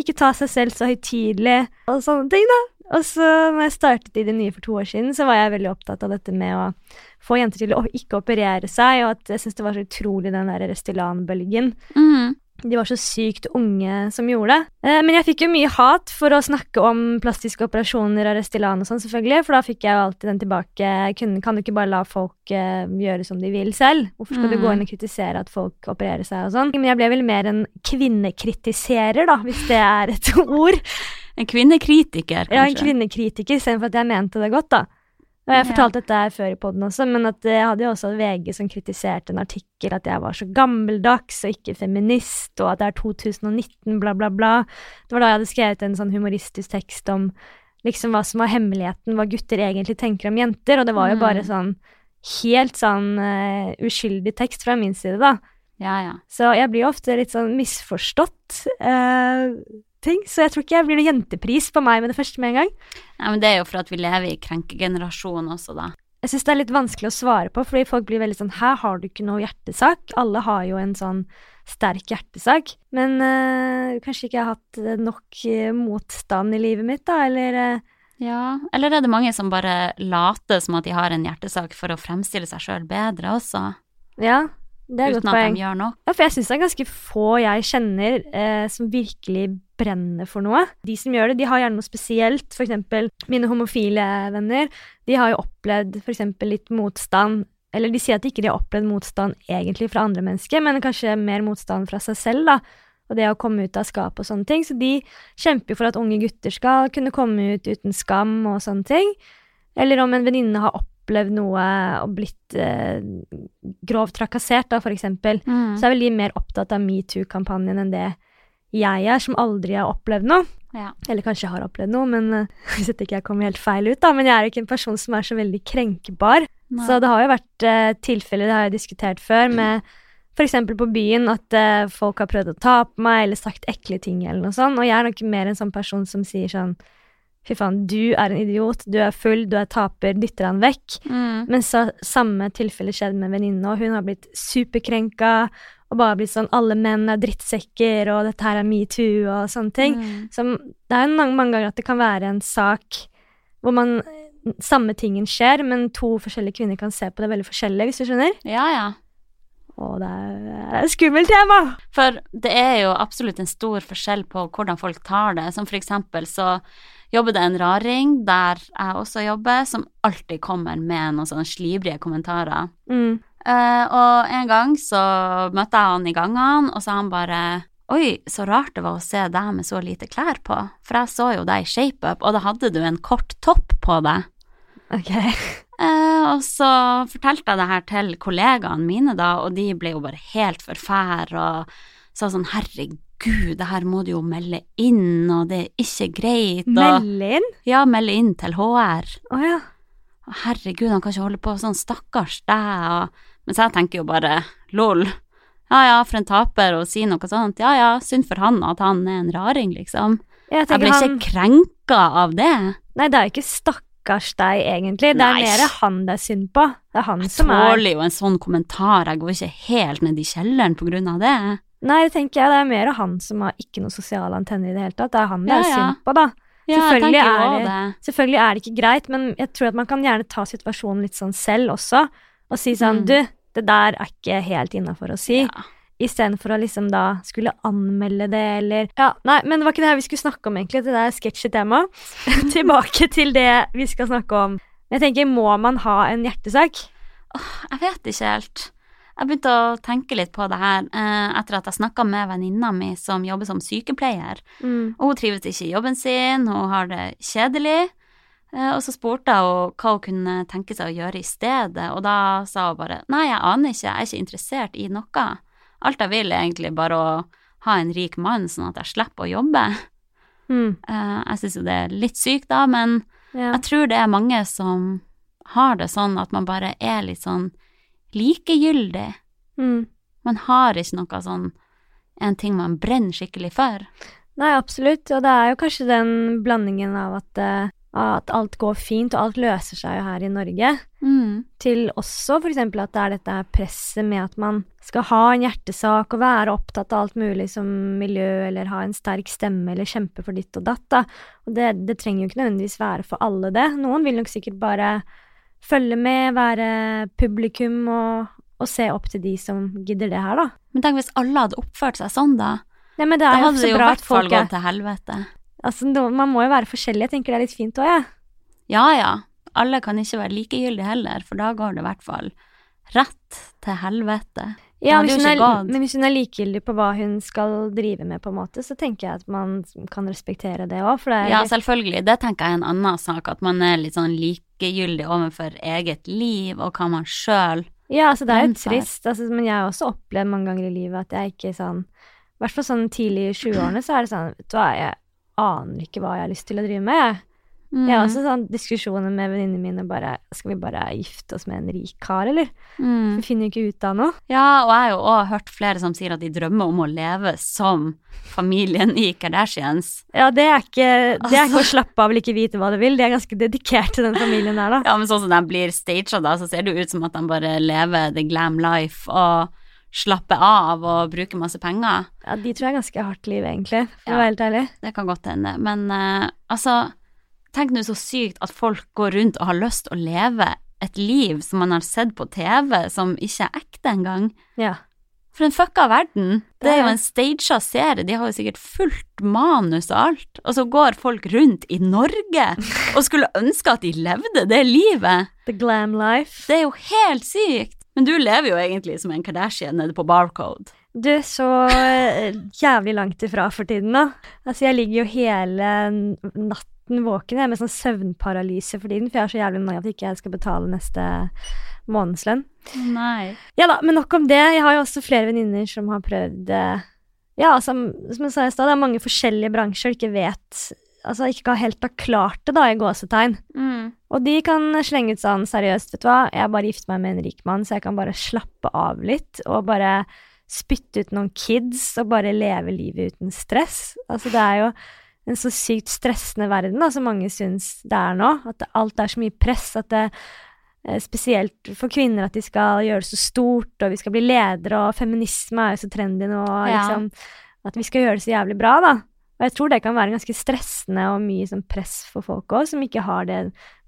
ikke ta seg selv så høytidelig og sånne ting, da. Og så når jeg startet i det nye for to år siden, så var jeg veldig opptatt av dette med å få jenter til å ikke operere seg, og at jeg syntes det var så utrolig den der Restylane-bølgen. Mm. De var så sykt unge som gjorde det. Eh, men jeg fikk jo mye hat for å snakke om plastiske operasjoner og Restylane og sånn, selvfølgelig, for da fikk jeg jo alltid den tilbake. Kun, kan du ikke bare la folk eh, gjøre som de vil selv? Hvorfor skal du gå Mm. inn og kritisere at folk opererer seg og sånn? Men jeg ble vel mer en kvinnekritiserer, da, hvis det er et ord. En kvinnekritiker, kanskje. Ja, en kvinnekritiker, istedenfor at jeg mente det godt, da. Og jeg Ja. fortalte dette før i poden også, men at jeg hadde jo også VG som kritiserte en artikkel at jeg var så gammeldags og ikke feminist, og at det er 2019, bla, bla, bla. Det var da jeg hadde skrevet en sånn humoristisk tekst om liksom hva som var hemmeligheten, hva gutter egentlig tenker om jenter, og det var jo Mm. bare sånn helt sånn uh, uskyldig tekst fra min side, da. Ja, ja. Så jeg blir jo ofte litt sånn misforstått eh, ting, så jeg tror ikke jeg blir noe jentepris på meg med det første med en gang. Nei, men det er jo for at vi lever i krenkegenerasjonen også, da. Jeg syns det er litt vanskelig å svare på, fordi folk blir veldig sånn Her har du ikke noe hjertesak. Alle har jo en sånn sterk hjertesak. Men øh, kanskje ikke jeg har hatt eh, nok eh, motstand i livet mitt, da, eller øh, Ja, eller er det mange som bare later som at de har en hjertesak for å fremstille seg sjøl bedre også, Ja, det er et uten godt at poeng. de gjør noe. Ja, for jeg syns det er ganske få jeg kjenner eh, som virkelig brenner for noe. De som gjør det, de har gjerne noe spesielt. Eksempel mine homofile venner, de har jo opplevd for eksempel litt motstand. Eller de sier at de ikke har opplevd motstand egentlig fra andre mennesker, men kanskje mer motstand fra seg selv, da. Og det å komme ut av skapet og sånne ting. Så de kjemper for at unge gutter skal kunne komme ut uten skam og sånne ting. Eller om en venninne har opplevd noe og blitt eh, grovt trakassert, da, for eksempel Mm. så er vel de mer opptatt av metoo-kampanjen enn det jeg er, som aldri har opplevd noe. Ja. Eller kanskje jeg har opplevd noe, men uh, hvis ikke jeg kommer helt feil ut, da. Men jeg er jo ikke en person som er så veldig krenkbar. Nei. Så det har jo vært uh, tilfeller, det har jeg diskutert før, med f.eks. på byen, at uh, folk har prøvd å ta på meg eller sagt ekle ting eller noe sånt. Og jeg er nok mer en sånn person som sier sånn Fy faen, du er en idiot, du er full, du er taper, dytter han vekk. Mm. Men så samme tilfelle skjedde med en venninne, og hun har blitt superkrenka og bare blitt sånn 'alle menn er drittsekker', og 'dette her er metoo', og sånne ting. Mm. Så det er mange, mange ganger at det kan være en sak hvor man samme tingen skjer, men to forskjellige kvinner kan se på det veldig forskjellig, hvis du skjønner? Ja, ja. Og det det er et skummelt tema! For det er jo absolutt en stor forskjell på hvordan folk tar det. Som for eksempel så jobber det en raring der jeg også jobber, som alltid kommer med noen sånne slibrige kommentarer. Mm. Eh, og en gang så møtte jeg han i gangene, og så han bare Oi, så rart det var å se deg med så lite klær på, for jeg så jo deg i ShapeUp, og da hadde du en kort topp på deg. Ok. Uh, og så fortalte jeg det her til kollegaene mine, da, og de ble jo bare helt forfær og sa sånn herregud, det her må du jo melde inn, og det er ikke greit. Og, Melde inn? ja, melde inn til HR. Å ja. Herregud, han kan ikke holde på sånn, stakkars deg. Og, mens jeg tenker jo bare lol. Ja ja, for en taper å si noe sånt. Ja ja, synd for han at han er en raring, liksom. Jeg Jeg blir ikke han krenka av det. Nei, det er jo ikke stakkars deg, egentlig. Det er Nei. mer han det er synd på. Det er han Jeg som er Jeg tåler jo en sånn kommentar, jeg går ikke helt ned i kjelleren på grunn av det. Nei, det tenker jeg det er mer han som har ikke noe sosiale antenner i det hele tatt. Det er han det Ja, er ja. synd på, da. Ja, Selvfølgelig er det- det. Selvfølgelig er det ikke greit, men jeg tror at man kan gjerne ta situasjonen litt sånn selv også, og si sånn Mm. Du, det der er ikke helt innafor å si. Ja. Istedenfor å liksom da skulle anmelde det, eller Ja, nei, men det var ikke det her vi skulle snakke om, egentlig. Det der er sketsjy tema. Tilbake til det vi skal snakke om. Jeg tenker, må man ha en hjertesak? Jeg vet ikke helt. Jeg begynte å tenke litt på det her eh, etter at jeg snakka med venninna mi som jobber som sykepleier. Mm. Og hun trives ikke i jobben sin, hun har det kjedelig. Eh, og så spurte jeg henne hva hun kunne tenke seg å gjøre i stedet, og da sa hun bare nei, jeg aner ikke, jeg er ikke interessert i noe. Alt jeg vil er egentlig bare å ha en rik mann, sånn at jeg slipper å jobbe. Mm. Eh, jeg syns jo det er litt sykt, da, men Ja. jeg tror det er mange som har det sånn at man bare er litt sånn likegyldig. Mm. Man har ikke noe sånn en ting man brenner skikkelig for. Nei, absolutt. Og det er jo kanskje den blandingen av at eh, at alt går fint, og alt løser seg jo her i Norge, Mm. til også eksempel at det er dette presset med at man skal ha en hjertesak og være opptatt av alt mulig som miljø, eller ha en sterk stemme, eller kjempe for ditt og datt, da. Og det, det trenger jo ikke nødvendigvis være for alle, det. Noen vil nok sikkert bare følge med, være publikum og, og se opp til de som gidder det her, da. Men tenk hvis alle hadde oppført seg sånn, da. Nei, men det jo hadde det jo i hvert fall gått til helvete. Altså, man må jo være forskjellig. Jeg tenker det er litt fint òg, jeg. Ja ja, alle kan ikke være likegyldige heller, for da går det i hvert fall rett til helvete. Ja, hvis hun, er, men hvis hun er likegyldig på hva hun skal drive med, på en måte, så tenker jeg at man kan respektere det òg, Ja, selvfølgelig, det tenker jeg er en annen sak, at man er litt sånn likegyldig overfor eget liv og hva man sjøl Ja, altså det er jo trist, altså, men jeg har også opplevd mange ganger i livet at jeg ikke sånn I hvert fall sånn tidlig i 20-årene så er det sånn Vet du hva, jeg aner ikke hva jeg har lyst til å drive med, mm. Jeg har også sånn diskusjoner med venninnene mine bare Skal vi bare gifte oss med en rik kar, eller? mm. Vi finner jo ikke ut av noe. Ja, og jeg har jo òg hørt flere som sier at de drømmer om å leve som familien i Kardashians. Ja, det er ikke Det er ikke Altså- å slappe av eller ikke vite hva du vil. De er ganske dedikert til den familien der, da. Ja, men sånn som de blir staged, da, så ser det jo ut som at de bare lever the glam life og slapper av og bruke masse penger. Ja, de tror jeg er ganske hardt liv, egentlig, for Ja. å være helt ærlig. Det kan godt hende. Men uh, altså, tenk nå så sykt at folk går rundt og har lyst til å leve et liv som man har sett på TV, som ikke er ekte engang. Ja. For en fucka verden. Det er jo en stagea serie, de har jo sikkert fullt manus og alt, og så går folk rundt i Norge og skulle ønske at de levde det livet. The glam life. Det er jo helt sykt. Men du lever jo egentlig som en Kardashian nede på Barcode. Du, så eh, jævlig langt ifra for tiden, da. Altså, jeg ligger jo hele natten våken jeg, med sånn søvnparalyse for tiden, for jeg er så jævlig nøye at ikke jeg skal betale neste månedslønn. Nei. Ja da, men nok om det. Jeg har jo også flere venninner som har prøvd eh, Ja, som, som jeg sa i stad, det er mange forskjellige bransjer du ikke vet Altså ikke helt har klart det, da, i gåsetegn. Mm. Og de kan slenge ut sånn seriøst, vet du hva, jeg bare gifter meg med en rik mann, så jeg kan bare slappe av litt, og bare spytte ut noen kids, og bare leve livet uten stress. Altså, det er jo en så sykt stressende verden, da, som mange syns det er nå. At alt er så mye press, at det eh, Spesielt for kvinner, at de skal gjøre det så stort, og vi skal bli ledere, og feminisme er jo så trendy nå, og Ja. liksom At vi skal gjøre det så jævlig bra, da. Og jeg tror det kan være ganske stressende og mye sånn press for folk òg, som ikke har det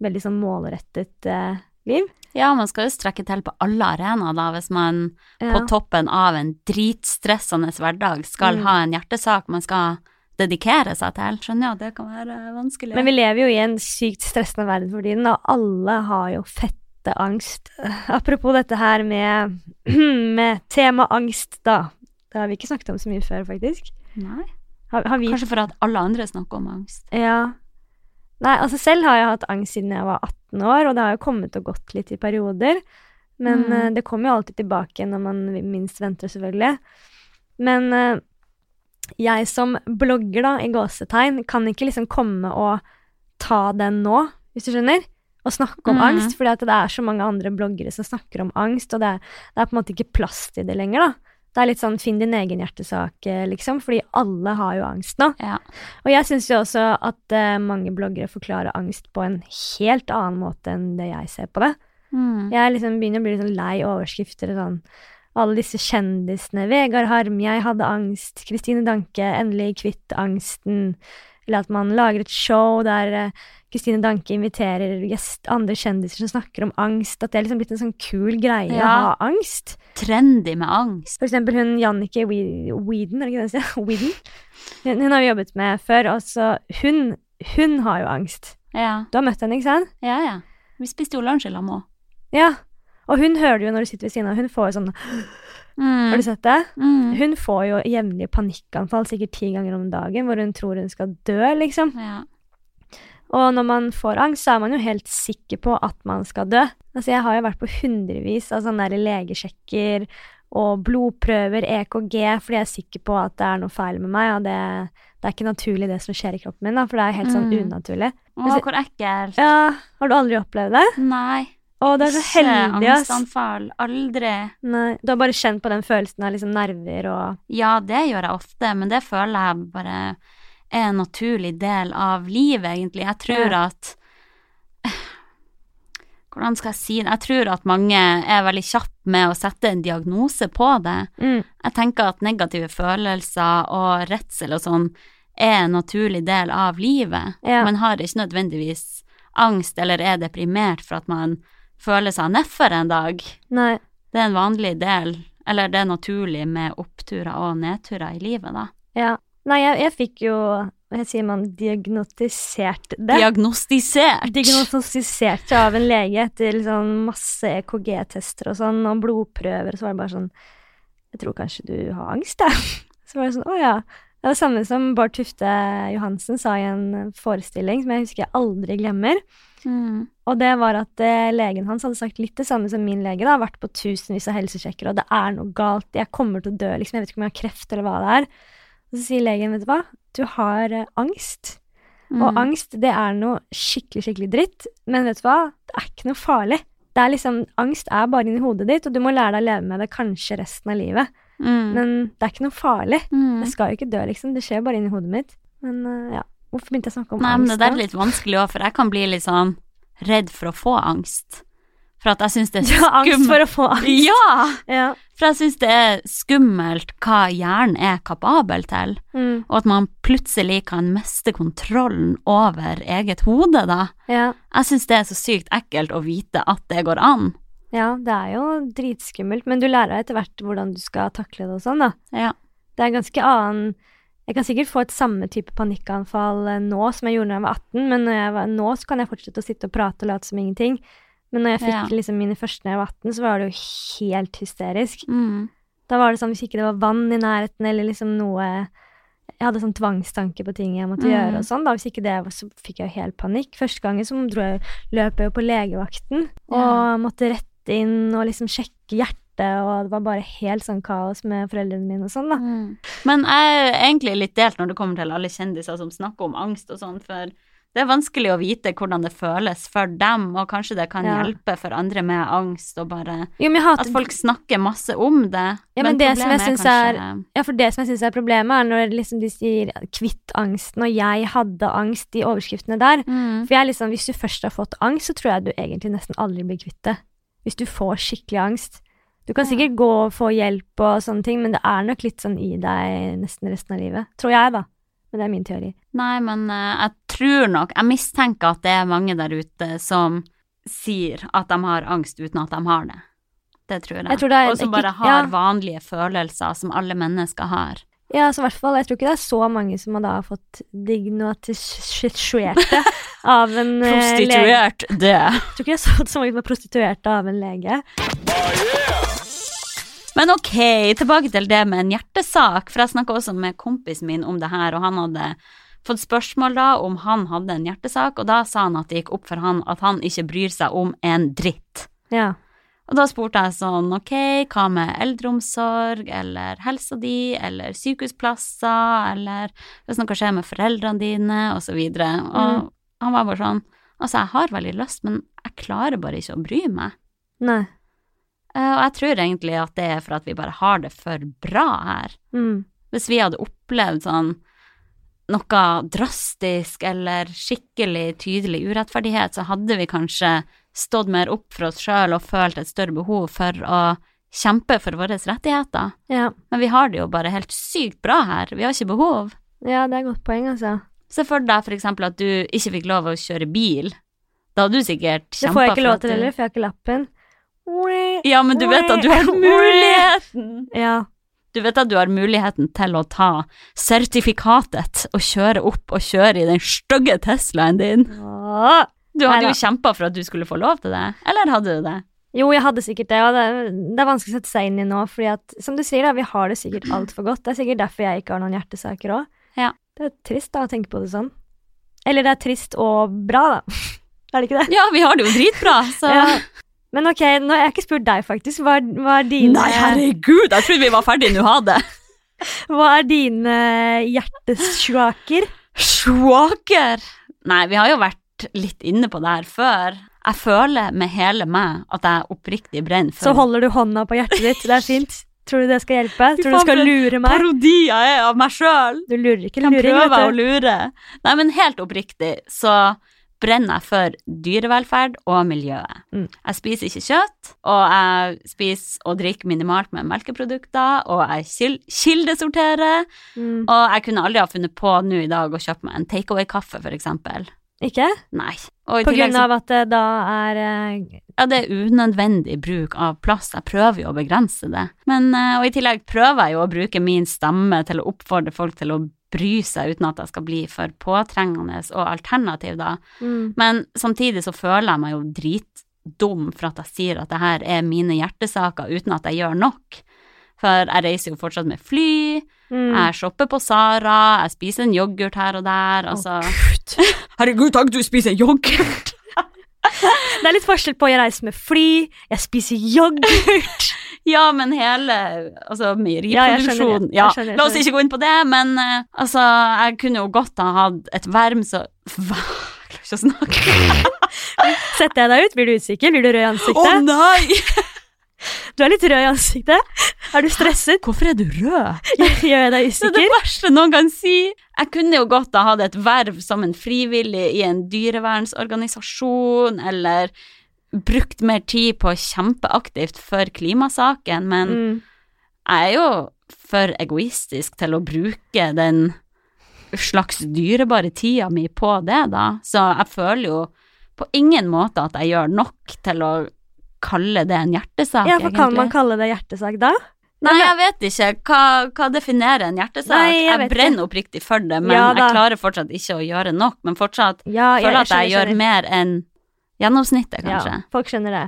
veldig sånn målrettet eh, liv. Ja, man skal jo strekke til på alle arenaer, da, hvis man på toppen av en dritstressende hverdag skal Mm. ha en hjertesak man skal dedikere seg til. Skjønner jeg at det kan være vanskelig. Men vi lever jo i en sykt stressende verden for tiden, og alle har jo fette angst. Apropos dette her med, med tema angst, da. Det har vi ikke snakket om så mye før, faktisk. Nei. Har, har vi Kanskje for at alle andre snakker om angst. Ja. Nei, altså selv har jeg hatt angst siden jeg var 18 år, og det har jo kommet og gått litt i perioder. Men Mm. uh, det kommer jo alltid tilbake når man minst venter, selvfølgelig. Men uh, jeg som blogger, da, i gåsetegn, kan ikke liksom komme og ta den nå, hvis du skjønner? Og snakke om Mm. angst, fordi det er så mange andre bloggere som snakker om angst, og det er, det er på en måte ikke plass til det lenger, da. Det er litt sånn finn din egen hjertesak, eh, liksom, fordi alle har jo angst nå. Ja. Og jeg syns jo også at uh, mange bloggere forklarer angst på en helt annen måte enn det jeg ser på det. Mm. Jeg liksom begynner å bli litt sånn lei overskrifter og sånn. Alle disse kjendisene. Vegard Harm, jeg hadde angst. Kristine Danke, endelig kvitt angsten. Eller at man lager et show der eh, Kristine Danke inviterer gjest, andre kjendiser som snakker om angst. At det er liksom blitt en sånn kul greie å ha angst. Trendy med angst. For eksempel hun Jannicke We- Weeden, er det ikke det hun? Weeden? Hun, hun har vi jobbet med før, og så hun, hun har jo angst. Ja. Du har møtt henne, ikke sant? ja, ja. Vi spiste jo lunsj i lag henne. Ja. Og hun hører det jo når du sitter ved siden av. Hun får jo sånn Har du sett det? Mm. Hun får jo jevnlige panikkanfall, sikkert ti ganger om dagen, hvor hun tror hun skal dø, liksom. Ja. Og når man får angst, så er man jo helt sikker på at man skal dø. Altså, jeg har jo vært på hundrevis av sånne der legesjekker og blodprøver, EKG, fordi jeg er sikker på at det er noe feil med meg, og det, det er ikke naturlig det som skjer i kroppen min, da, for det er helt sånn Mm. unaturlig. Å, hvor ekkelt. Ja, har du aldri opplevd det? Nei. Å, det er så heldig, ass. angstanfall. Aldri. Nei, du har bare kjent på den følelsen av liksom nerver og Ja, det gjør jeg ofte, men det føler jeg bare er en naturlig del av livet, egentlig. Jeg tror Ja. at Hvordan skal jeg si det? Jeg tror at mange er veldig kjappe med å sette en diagnose på det. Mm. Jeg tenker at negative følelser og redsel og sånn er en naturlig del av livet. Ja. Man har ikke nødvendigvis angst eller er deprimert for at man føler seg nedfor en dag. Nei. Det er en vanlig del, eller det er naturlig med oppturer og nedturer i livet, da. Ja. Nei, jeg, jeg fikk jo Hva sier man? Diagnostisert det. Diagnostisert! Diagnostisert av en lege etter liksom masse EKG-tester og sånn, og blodprøver, og så var det bare sånn Jeg tror kanskje du har angst, jeg. Så var det sånn, å ja. Det er det samme som Bård Tufte Johansen sa i en forestilling som jeg husker jeg aldri glemmer. Mm. Og det var at eh, legen hans hadde sagt litt det samme som min lege. da, Vært på tusenvis av helsesjekker, og det er noe galt. Jeg kommer til å dø, liksom. Jeg vet ikke om jeg har kreft eller hva det er. Og så sier legen, vet du hva, du har eh, angst. Og Mm. angst, det er noe skikkelig, skikkelig dritt. Men vet du hva, det er ikke noe farlig. Det er liksom, Angst er bare inni hodet ditt, og du må lære deg å leve med det kanskje resten av livet. Mm. Men det er ikke noe farlig. Mm. Jeg skal jo ikke dø, liksom. Det skjer bare inni hodet mitt. Men uh, ja, hvorfor begynte jeg å snakke om Nei, men det der er litt vanskelig òg, for jeg kan bli litt sånn redd for å få angst. For at jeg syns det er Du har angst skummelt. for å få angst. Ja! Ja. For jeg syns det er skummelt hva hjernen er kapabel til, Mm, og at man plutselig kan miste kontrollen over eget hode, da. ja. Jeg syns det er så sykt ekkelt å vite at det går an. Ja, det er jo dritskummelt, men du lærer etter hvert hvordan du skal takle det og sånn, da. Ja. Det er ganske annen Jeg kan sikkert få et samme type panikkanfall eh, nå som jeg gjorde da jeg var 18, men når jeg var, nå så kan jeg fortsette å sitte og prate og late som ingenting. Men når jeg fikk Ja. liksom mine første da jeg var 18, så var det jo helt hysterisk. Mm. Da var det sånn hvis ikke det var vann i nærheten eller liksom noe Jeg hadde sånn tvangstanke på ting jeg måtte Mm. gjøre og sånn. da, Hvis ikke det var, så fikk jeg jo helt panikk. Første gangen så jeg, løp jeg jo på legevakten og Ja. måtte rette inn og liksom sjekke hjertet, og det var bare helt sånn kaos med foreldrene mine og sånn, da. Mm. Men jeg er egentlig litt delt når det kommer til alle kjendiser som snakker om angst og sånn, for det er vanskelig å vite hvordan det føles for dem, og kanskje det kan Ja. hjelpe for andre med angst, og bare Jo, men hater at folk snakker masse om det. Ja, men det som jeg problemet er- kanskje- Ja, for det som jeg synes er problemet, er når liksom de sier 'kvitt angsten', og 'jeg hadde angst' i overskriftene der. Mm. For jeg liksom, hvis du først har fått angst, så tror jeg du egentlig nesten aldri blir kvitt det. Hvis du får skikkelig angst. Du kan sikkert gå og få hjelp og sånne ting, men det er nok litt sånn i deg nesten resten av livet. Tror jeg, da. Men det er min teori. Nei, men eh, jeg tror nok Jeg mistenker at det er mange der ute som sier at de har angst uten at de har det. Det tror jeg. Jeg tror det er og som bare har ja. vanlige følelser som alle mennesker har. Ja, så i hvert fall, jeg tror ikke det er så mange som har da fått dignotiserte av en eh, lege. Prostituert, det. Jeg tror ikke det er så, så mange som er prostituerte av en lege. Men ok, tilbake til det med en hjertesak, for jeg snakka også med kompisen min om det her, og han hadde fått spørsmål da om han hadde en hjertesak, og da sa han at det gikk opp for han at han ikke bryr seg om en dritt. Ja. Og da spurte jeg sånn, ok, hva med eldreomsorg, eller helsa di, eller sykehusplasser, eller hvis noe skjer med foreldrene dine, og så videre. Og han var bare sånn, altså jeg har veldig lyst, men jeg klarer bare ikke å bry meg. Nei. Eh, Og jeg tror egentlig at det er for at vi bare har det for bra her. Mm. Hvis vi hadde opplevd sånn noe drastisk eller skikkelig tydelig urettferdighet, så hadde vi kanskje stått mer opp for oss sjøl og følt et større behov for å kjempe for våre rettigheter. Ja. Men vi har det jo bare helt sykt bra her, vi har ikke behov. ja, det er et godt poeng, altså. Se for deg for eksempel at du ikke fikk lov å kjøre bil. Da hadde du sikkert Det kjempa får jeg ikke lov til heller, for jeg har ikke lappen. Ja, men du vet at du har muligheten. Ja. Du vet at du har muligheten til å ta sertifikatet og kjøre opp og kjøre i den stygge Teslaen din. Du hadde jo kjempa for at du skulle få lov til det, eller hadde du det? Jo, jeg hadde sikkert det, og det, det er vanskelig å sette seg inn i nå, fordi at, som du sier, da, vi har det sikkert altfor godt. Det er sikkert derfor jeg ikke har noen hjertesaker òg. Ja. Det er trist da å tenke på det sånn. Eller det er trist og bra, da. er det ikke det? Ja, vi har det jo dritbra, så Ja. Men ok, nå har jeg ikke spurt deg, faktisk. Hva, hva er dine Nei, herregud, jeg trodde vi var ferdige nå, ha det. Hva er dine hjertesjaker? Sjåker! Nei, vi har jo vært litt inne på det her før. Jeg føler med hele meg at jeg oppriktig brenner for Så holder du hånda på hjertet ditt. Det er fint. Tror du det skal hjelpe? Tror du skal lure meg? parodi jeg er av meg sjøl. Du lurer ikke kan luring, prøve å du. lure. Nei, men helt oppriktig så brenner jeg for dyrevelferd og miljøet. Mm. Jeg spiser ikke kjøtt, og jeg spiser og drikker minimalt med melkeprodukter, og jeg kil kildesorterer, Mm. og jeg kunne aldri ha funnet på nå i dag å kjøpe meg en takeaway-kaffe, eksempel. Ikke? Nei. På grunn av at det da er uh... ja, det er unødvendig bruk av plast. Jeg prøver jo å begrense det. Men, uh, og i tillegg prøver jeg jo å bruke min stemme til å oppfordre folk til å bry seg uten at jeg skal bli for påtrengende og alternativ, da. mm. Men samtidig så føler jeg meg jo dritdum for at jeg sier at det her er mine hjertesaker uten at jeg gjør nok. For jeg reiser jo fortsatt med fly, Mm. jeg shopper på Sara, jeg spiser en yoghurt her og der, altså Gud. Herregud, takk du spiser yoghurt! Det er litt forskjell på å reise med fly, jeg spiser yoghurt Ja, men hele altså, meieriproduksjonen ja, ja, La oss ikke gå inn på det, men uh, altså, jeg kunne jo godt ha hatt et verm så Hva? Jeg klarer ikke å snakke. Setter jeg deg ut, blir du usikker? Blir du rød i ansiktet? Å oh, nei! Du er litt rød i ansiktet. Er du stresset? Hvorfor er du rød? Gjør jeg deg usikker? Det er det verste noen kan si. Jeg kunne jo godt ha hatt et verv som en frivillig i en dyrevernsorganisasjon, eller brukt mer tid på å kjempe for klimasaken, men Mm. jeg er jo for egoistisk til å bruke den slags dyrebare tida mi på det, da. Så jeg føler jo på ingen måte at jeg gjør nok til å kalle det en hjertesak, Ja, for kan egentlig. man kalle det hjertesak da? Nei, jeg vet ikke. Hva, hva definerer en hjertesak? Nei, jeg jeg brenner oppriktig for det, men Ja, jeg klarer fortsatt ikke å gjøre nok. Men fortsatt Ja, føler at jeg, gjør skjønner. mer enn gjennomsnittet, kanskje. Ja, folk skjønner det.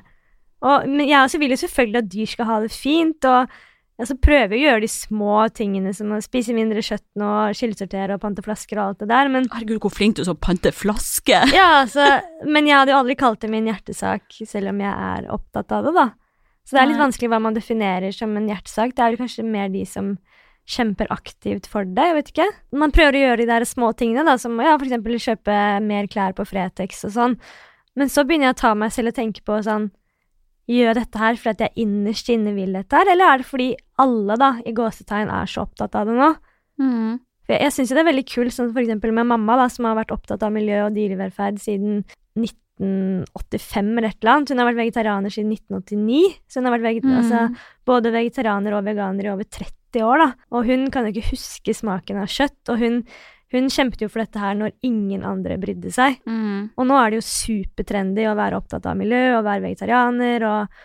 Og, men jeg også vil jo selvfølgelig at dyr skal ha det fint, og så prøver å gjøre de små tingene som å spise mindre kjøtt nå, skillesortere og pante flasker og alt det der, men Herregud, hvor flink du er til å pante flasker! Ja, altså, men jeg hadde jo aldri kalt det min hjertesak, selv om jeg er opptatt av det, da. Så det er litt vanskelig hva man definerer som en hjertesak. Det er jo kanskje mer de som kjemper aktivt for det, jeg vet ikke. Man prøver å gjøre de der små tingene, da, som ja, for eksempel kjøpe mer klær på Fretex og sånn. Men så begynner jeg å ta meg selv og tenke på sånn Gjør dette her fordi jeg innerst inne vil dette her, eller er det fordi alle, da, i gåsetegn, er så opptatt av det nå? Mm. For jeg, jeg syns jo det er veldig kult, sånn for eksempel med mamma, da, som har vært opptatt av miljø og dyrevelferd siden 1985 eller et eller annet. Hun har vært vegetarianer siden 1989. Så hun har vært veget Mm. altså, både vegetarianer og veganer i over 30 år, da. Og hun kan jo ikke huske smaken av kjøtt, og hun, hun kjempet jo for dette her når ingen andre brydde seg. Mm. Og nå er det jo supertrendy å være opptatt av miljø og være vegetarianer og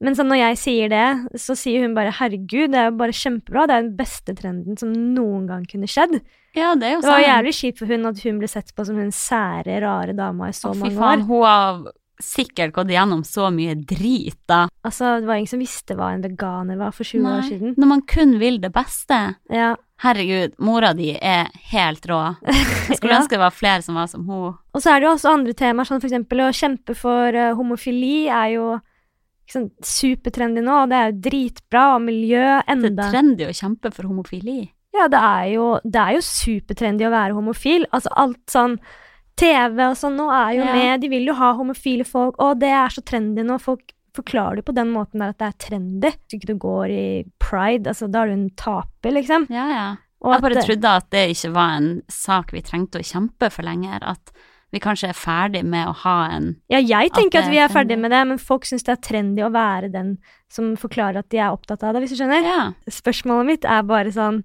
Men sånn når jeg sier det, så sier hun bare 'herregud, det er jo bare kjempebra', det er den beste trenden som noen gang kunne skjedd. Ja, det er jo Det var jævlig kjipt for hun at hun ble sett på som hun sære, rare dama i så Å, fy faen, år. hun har sikkert gått gjennom så mye drit, da. Altså, det var ingen som visste hva en veganer var for 20 år siden. Når man kun vil det beste. Ja. Herregud, mora di er helt rå. Jeg skulle Ja. ønske det var flere som var som hun. Og så er det jo også andre temaer, sånn for eksempel å kjempe for eh, homofili er jo sånn supertrendy nå, og det er jo dritbra, og miljø enda Det er trendy å kjempe for homofili. Ja, det er jo, det er jo supertrendy å være homofil. Altså alt sånn TV og sånn nå er jo Ja. med, de vil jo ha homofile folk, og det er så trendy nå. Folk forklarer det på den måten der at det er trendy. Hvis ikke du går i pride, altså da er du en taper, liksom. Ja, ja. Og Jeg bare at trodde at det ikke var en sak vi trengte å kjempe for lenger. At vi kanskje er ferdig med å ha en Ja, jeg tenker At at, vi er ferdig med det, men folk syns det er trendy å være den som forklarer at de er opptatt av det, hvis du skjønner. Ja. Spørsmålet mitt er bare sånn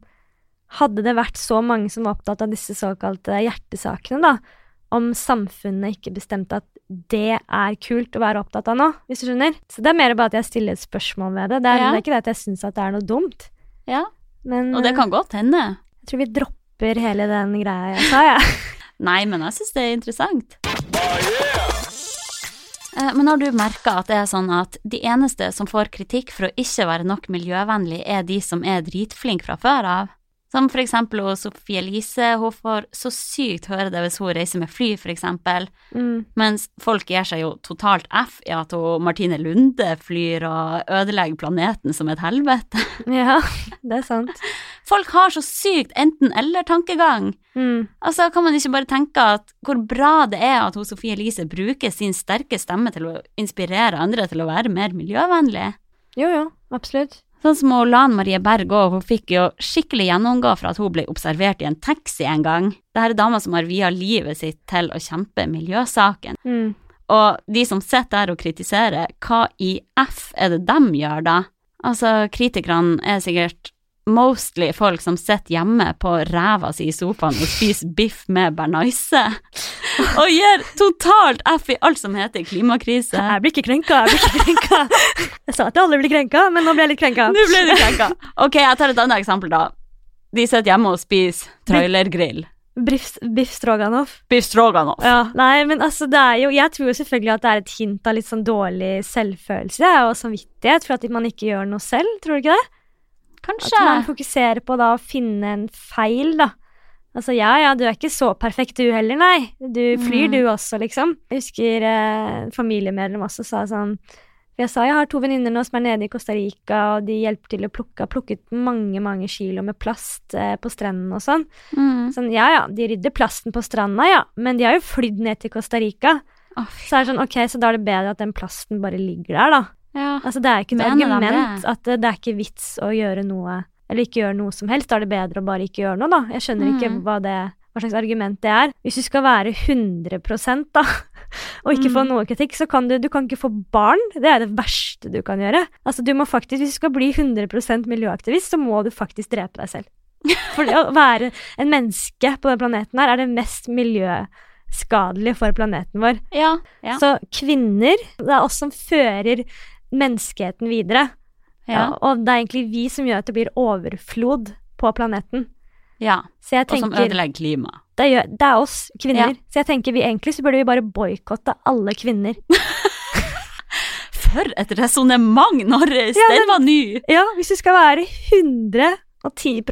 Hadde det vært så mange som var opptatt av disse såkalte hjertesakene, da, om samfunnet ikke bestemte at det er kult å være opptatt av nå, hvis du skjønner? Så det er mer bare at jeg stiller et spørsmål ved det. Det er, Ja. det er ikke det at jeg syns at det er noe dumt, ja. men Og det kan godt hende. jeg tror vi dropper hele den greia jeg sa, jeg. Nei, men jeg syns det er interessant. Eh, Men har du merka at det er sånn at de eneste som får kritikk for å ikke være nok miljøvennlig, er de som er dritflinke fra før av? Som for eksempel hos Sofie Elise, hun får så sykt høre det hvis hun reiser med fly, for eksempel, Mm. mens folk gir seg jo totalt F i at hun Martine Lunde flyr og ødelegger planeten som et helvete. Ja, det er sant. Folk har så sykt enten-eller-tankegang. Mm. Altså, kan man ikke bare tenke at hvor bra det er at hun Sofie Elise bruker sin sterke stemme til å inspirere andre til å være mer miljøvennlig? Jo, jo, absolutt. Sånn som Lan Marie Berg òg, hun fikk jo skikkelig gjennomgå for at hun ble observert i en taxi en gang. Dette er dama som har via livet sitt til å kjempe miljøsaken. Mm. Og de som sitter der og kritiserer, hva i F er det dem gjør da? Altså, kritikerne er sikkert mostly folk som sitter hjemme på ræva si i sofaen og spiser biff med bearnés. Og gir totalt F i alt som heter klimakrise. Jeg blir ikke krenka, jeg blir ikke krenka. Jeg sa at alle blir krenka, men nå ble jeg litt krenka. Nå ble du krenka. Ok, jeg tar et annet eksempel, da. De sitter hjemme og spiser trailergrill. Biff, biff stroganoff. Biff stroganoff. Ja, nei, men altså, det er jo Jeg tror jo selvfølgelig at det er et hint av litt sånn dårlig selvfølelse og samvittighet for at man ikke gjør noe selv, tror du ikke det? Kanskje. At man fokuserer på da å finne en feil, da. Altså ja, ja, du er ikke så perfekt du heller, nei. Du flyr Mm. du også, liksom. Jeg husker eh, familiemedlem også sa sånn Jeg sa jeg har to venninner nå som er nede i Costa Rica, og de hjelper til å plukke, har plukket mange, mange kilo med plast eh, på strendene og sånn. Mm. Sånn, ja ja, de rydder plasten på stranda, ja, men de har jo flydd ned til Costa Rica. Oh. Så er det sånn, ok, så da er det bedre at den plasten bare ligger der, da. Ja. Altså, det er ikke Mener argument det? at det, det er ikke vits å gjøre noe, eller ikke gjøre noe som helst. Da er det bedre å bare ikke gjøre noe, da. Jeg skjønner ikke Mm. hva, det, hva slags argument det er. Hvis du skal være 100 da, og ikke få Mm. noe kritikk, så kan du, du kan ikke få barn. Det er det verste du kan gjøre. Altså, du må faktisk, hvis du skal bli 100% miljøaktivist, så må du faktisk drepe deg selv. For å være en menneske på denne planeten her er det mest miljøskadelige for planeten vår. Ja. ja. Så kvinner, det er oss som fører menneskeheten videre. Ja. Og det er egentlig vi som gjør at det blir overflod på planeten. ja. Så jeg Og som ødelegger klimaet. det, det er oss kvinner. Så jeg tenker vi egentlig så burde vi bare boikotte alle kvinner. For et resonnement, Norris! Ja, Den var ny! Ja, hvis du skal være 110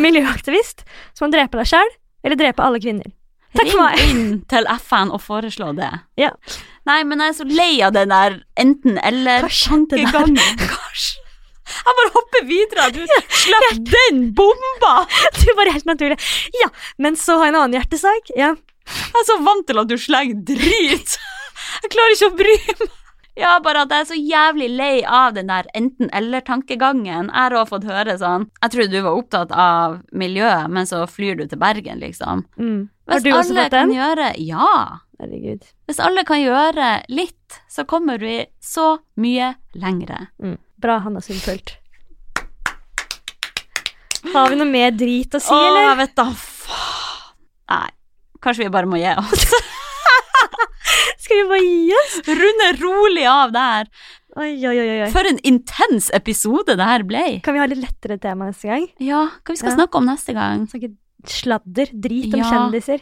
miljøaktivist, så må du drepe deg sjæl eller drepe alle kvinner. Takk for meg. Ring inn til FN og foreslå det. Ja. Nei, men jeg er så lei av den der enten-eller-tankegangen. Jeg bare hopper videre. Du slapp den bomba! Du var helt naturlig. Ja, men så har jeg en annen hjertesak. Ja. Jeg er så vant til at du slenger drit. Jeg klarer ikke å bry meg. Ja, bare at jeg er så jævlig lei av den der enten-eller-tankegangen. Jeg har òg fått høre sånn Jeg trodde du var opptatt av miljøet, men så flyr du til Bergen, liksom. Mm. Har du også fått den? gjøre Ja. Herregud. Hvis alle kan gjøre litt, så kommer vi så mye lengre. Mm. Bra, Hanna Sundfult. Har vi noe mer drit å si, Åh, eller? jeg vet da faen. Nei, kanskje vi bare må gi oss. Skal vi bare gi oss? Runde rolig av der. Oi, oi, oi. For en intens episode det her ble. Kan vi ha litt lettere tema neste gang? Ja, hva vi skal Ja. snakke om neste gang? Snakke sladder, drit om Ja. kjendiser.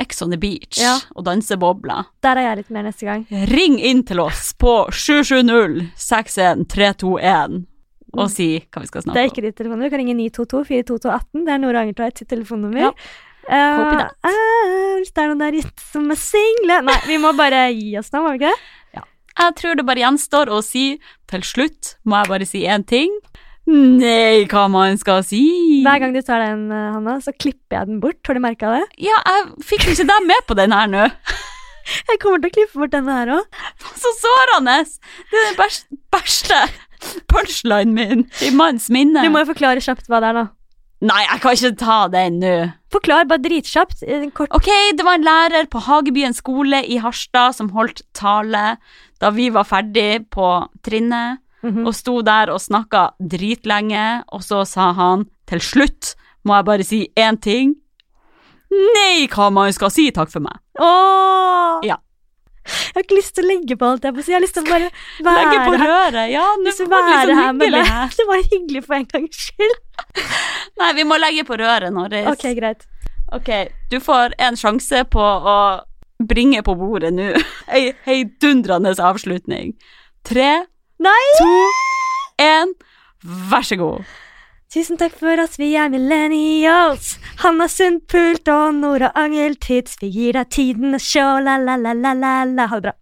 Ex on the beach Ja. og dansebobler. Der er jeg litt mer neste gang. Ring inn til oss på 770 61321 og si hva vi skal snakke om. Det er ikke ditt telefonnummer. Du kan ringe 922 42218. Det er Nora Angertveit sitt telefonnummer. Ja. Copy that. Uh, hvis det er noen der ute som er single Nei, vi må bare gi oss nå, må vi ikke det? Jeg tror det bare gjenstår å si til slutt, må jeg bare si én ting. Nei, hva man skal si. Hver gang du tar den, eh, Hanna, så klipper jeg den bort. Har du merka det? Ja, jeg fikk ikke deg med på den her nå. Jeg kommer til å klippe bort denne her òg. Så sårende! Det er den bæsj- verste punchlinen min i manns minne. Du må jo forklare kjapt hva det er, da. Nei, jeg kan ikke ta den nå. Forklar bare dritkjapt. eh, Kort. Ok, det var en lærer på Hagebyen skole i Harstad som holdt tale da vi var ferdig på trinnet, Mhm. og sto der og snakka dritlenge, og så sa han til slutt må jeg bare si én ting. Nei, hva man skal si takk for meg. Åh! Ja. Jeg har ikke lyst til å legge på alt jeg på. Jeg har lyst til å bare være Legge på røret. Ja, nå var det være liksom her med meg. Det var hyggelig for en gangs skyld. Nei, vi må legge på røret, Norris. Ok, greit. Ok, du får en sjanse på å bringe på bordet nå. Ei heidundrende avslutning. Tre, Nei! to, én, vær så god. Tusen takk for oss, vi er millennials. Hanna Sundpult og Nora Angeltids. Vi gir deg tiden og show, la-la-la-la-la. Ha det bra.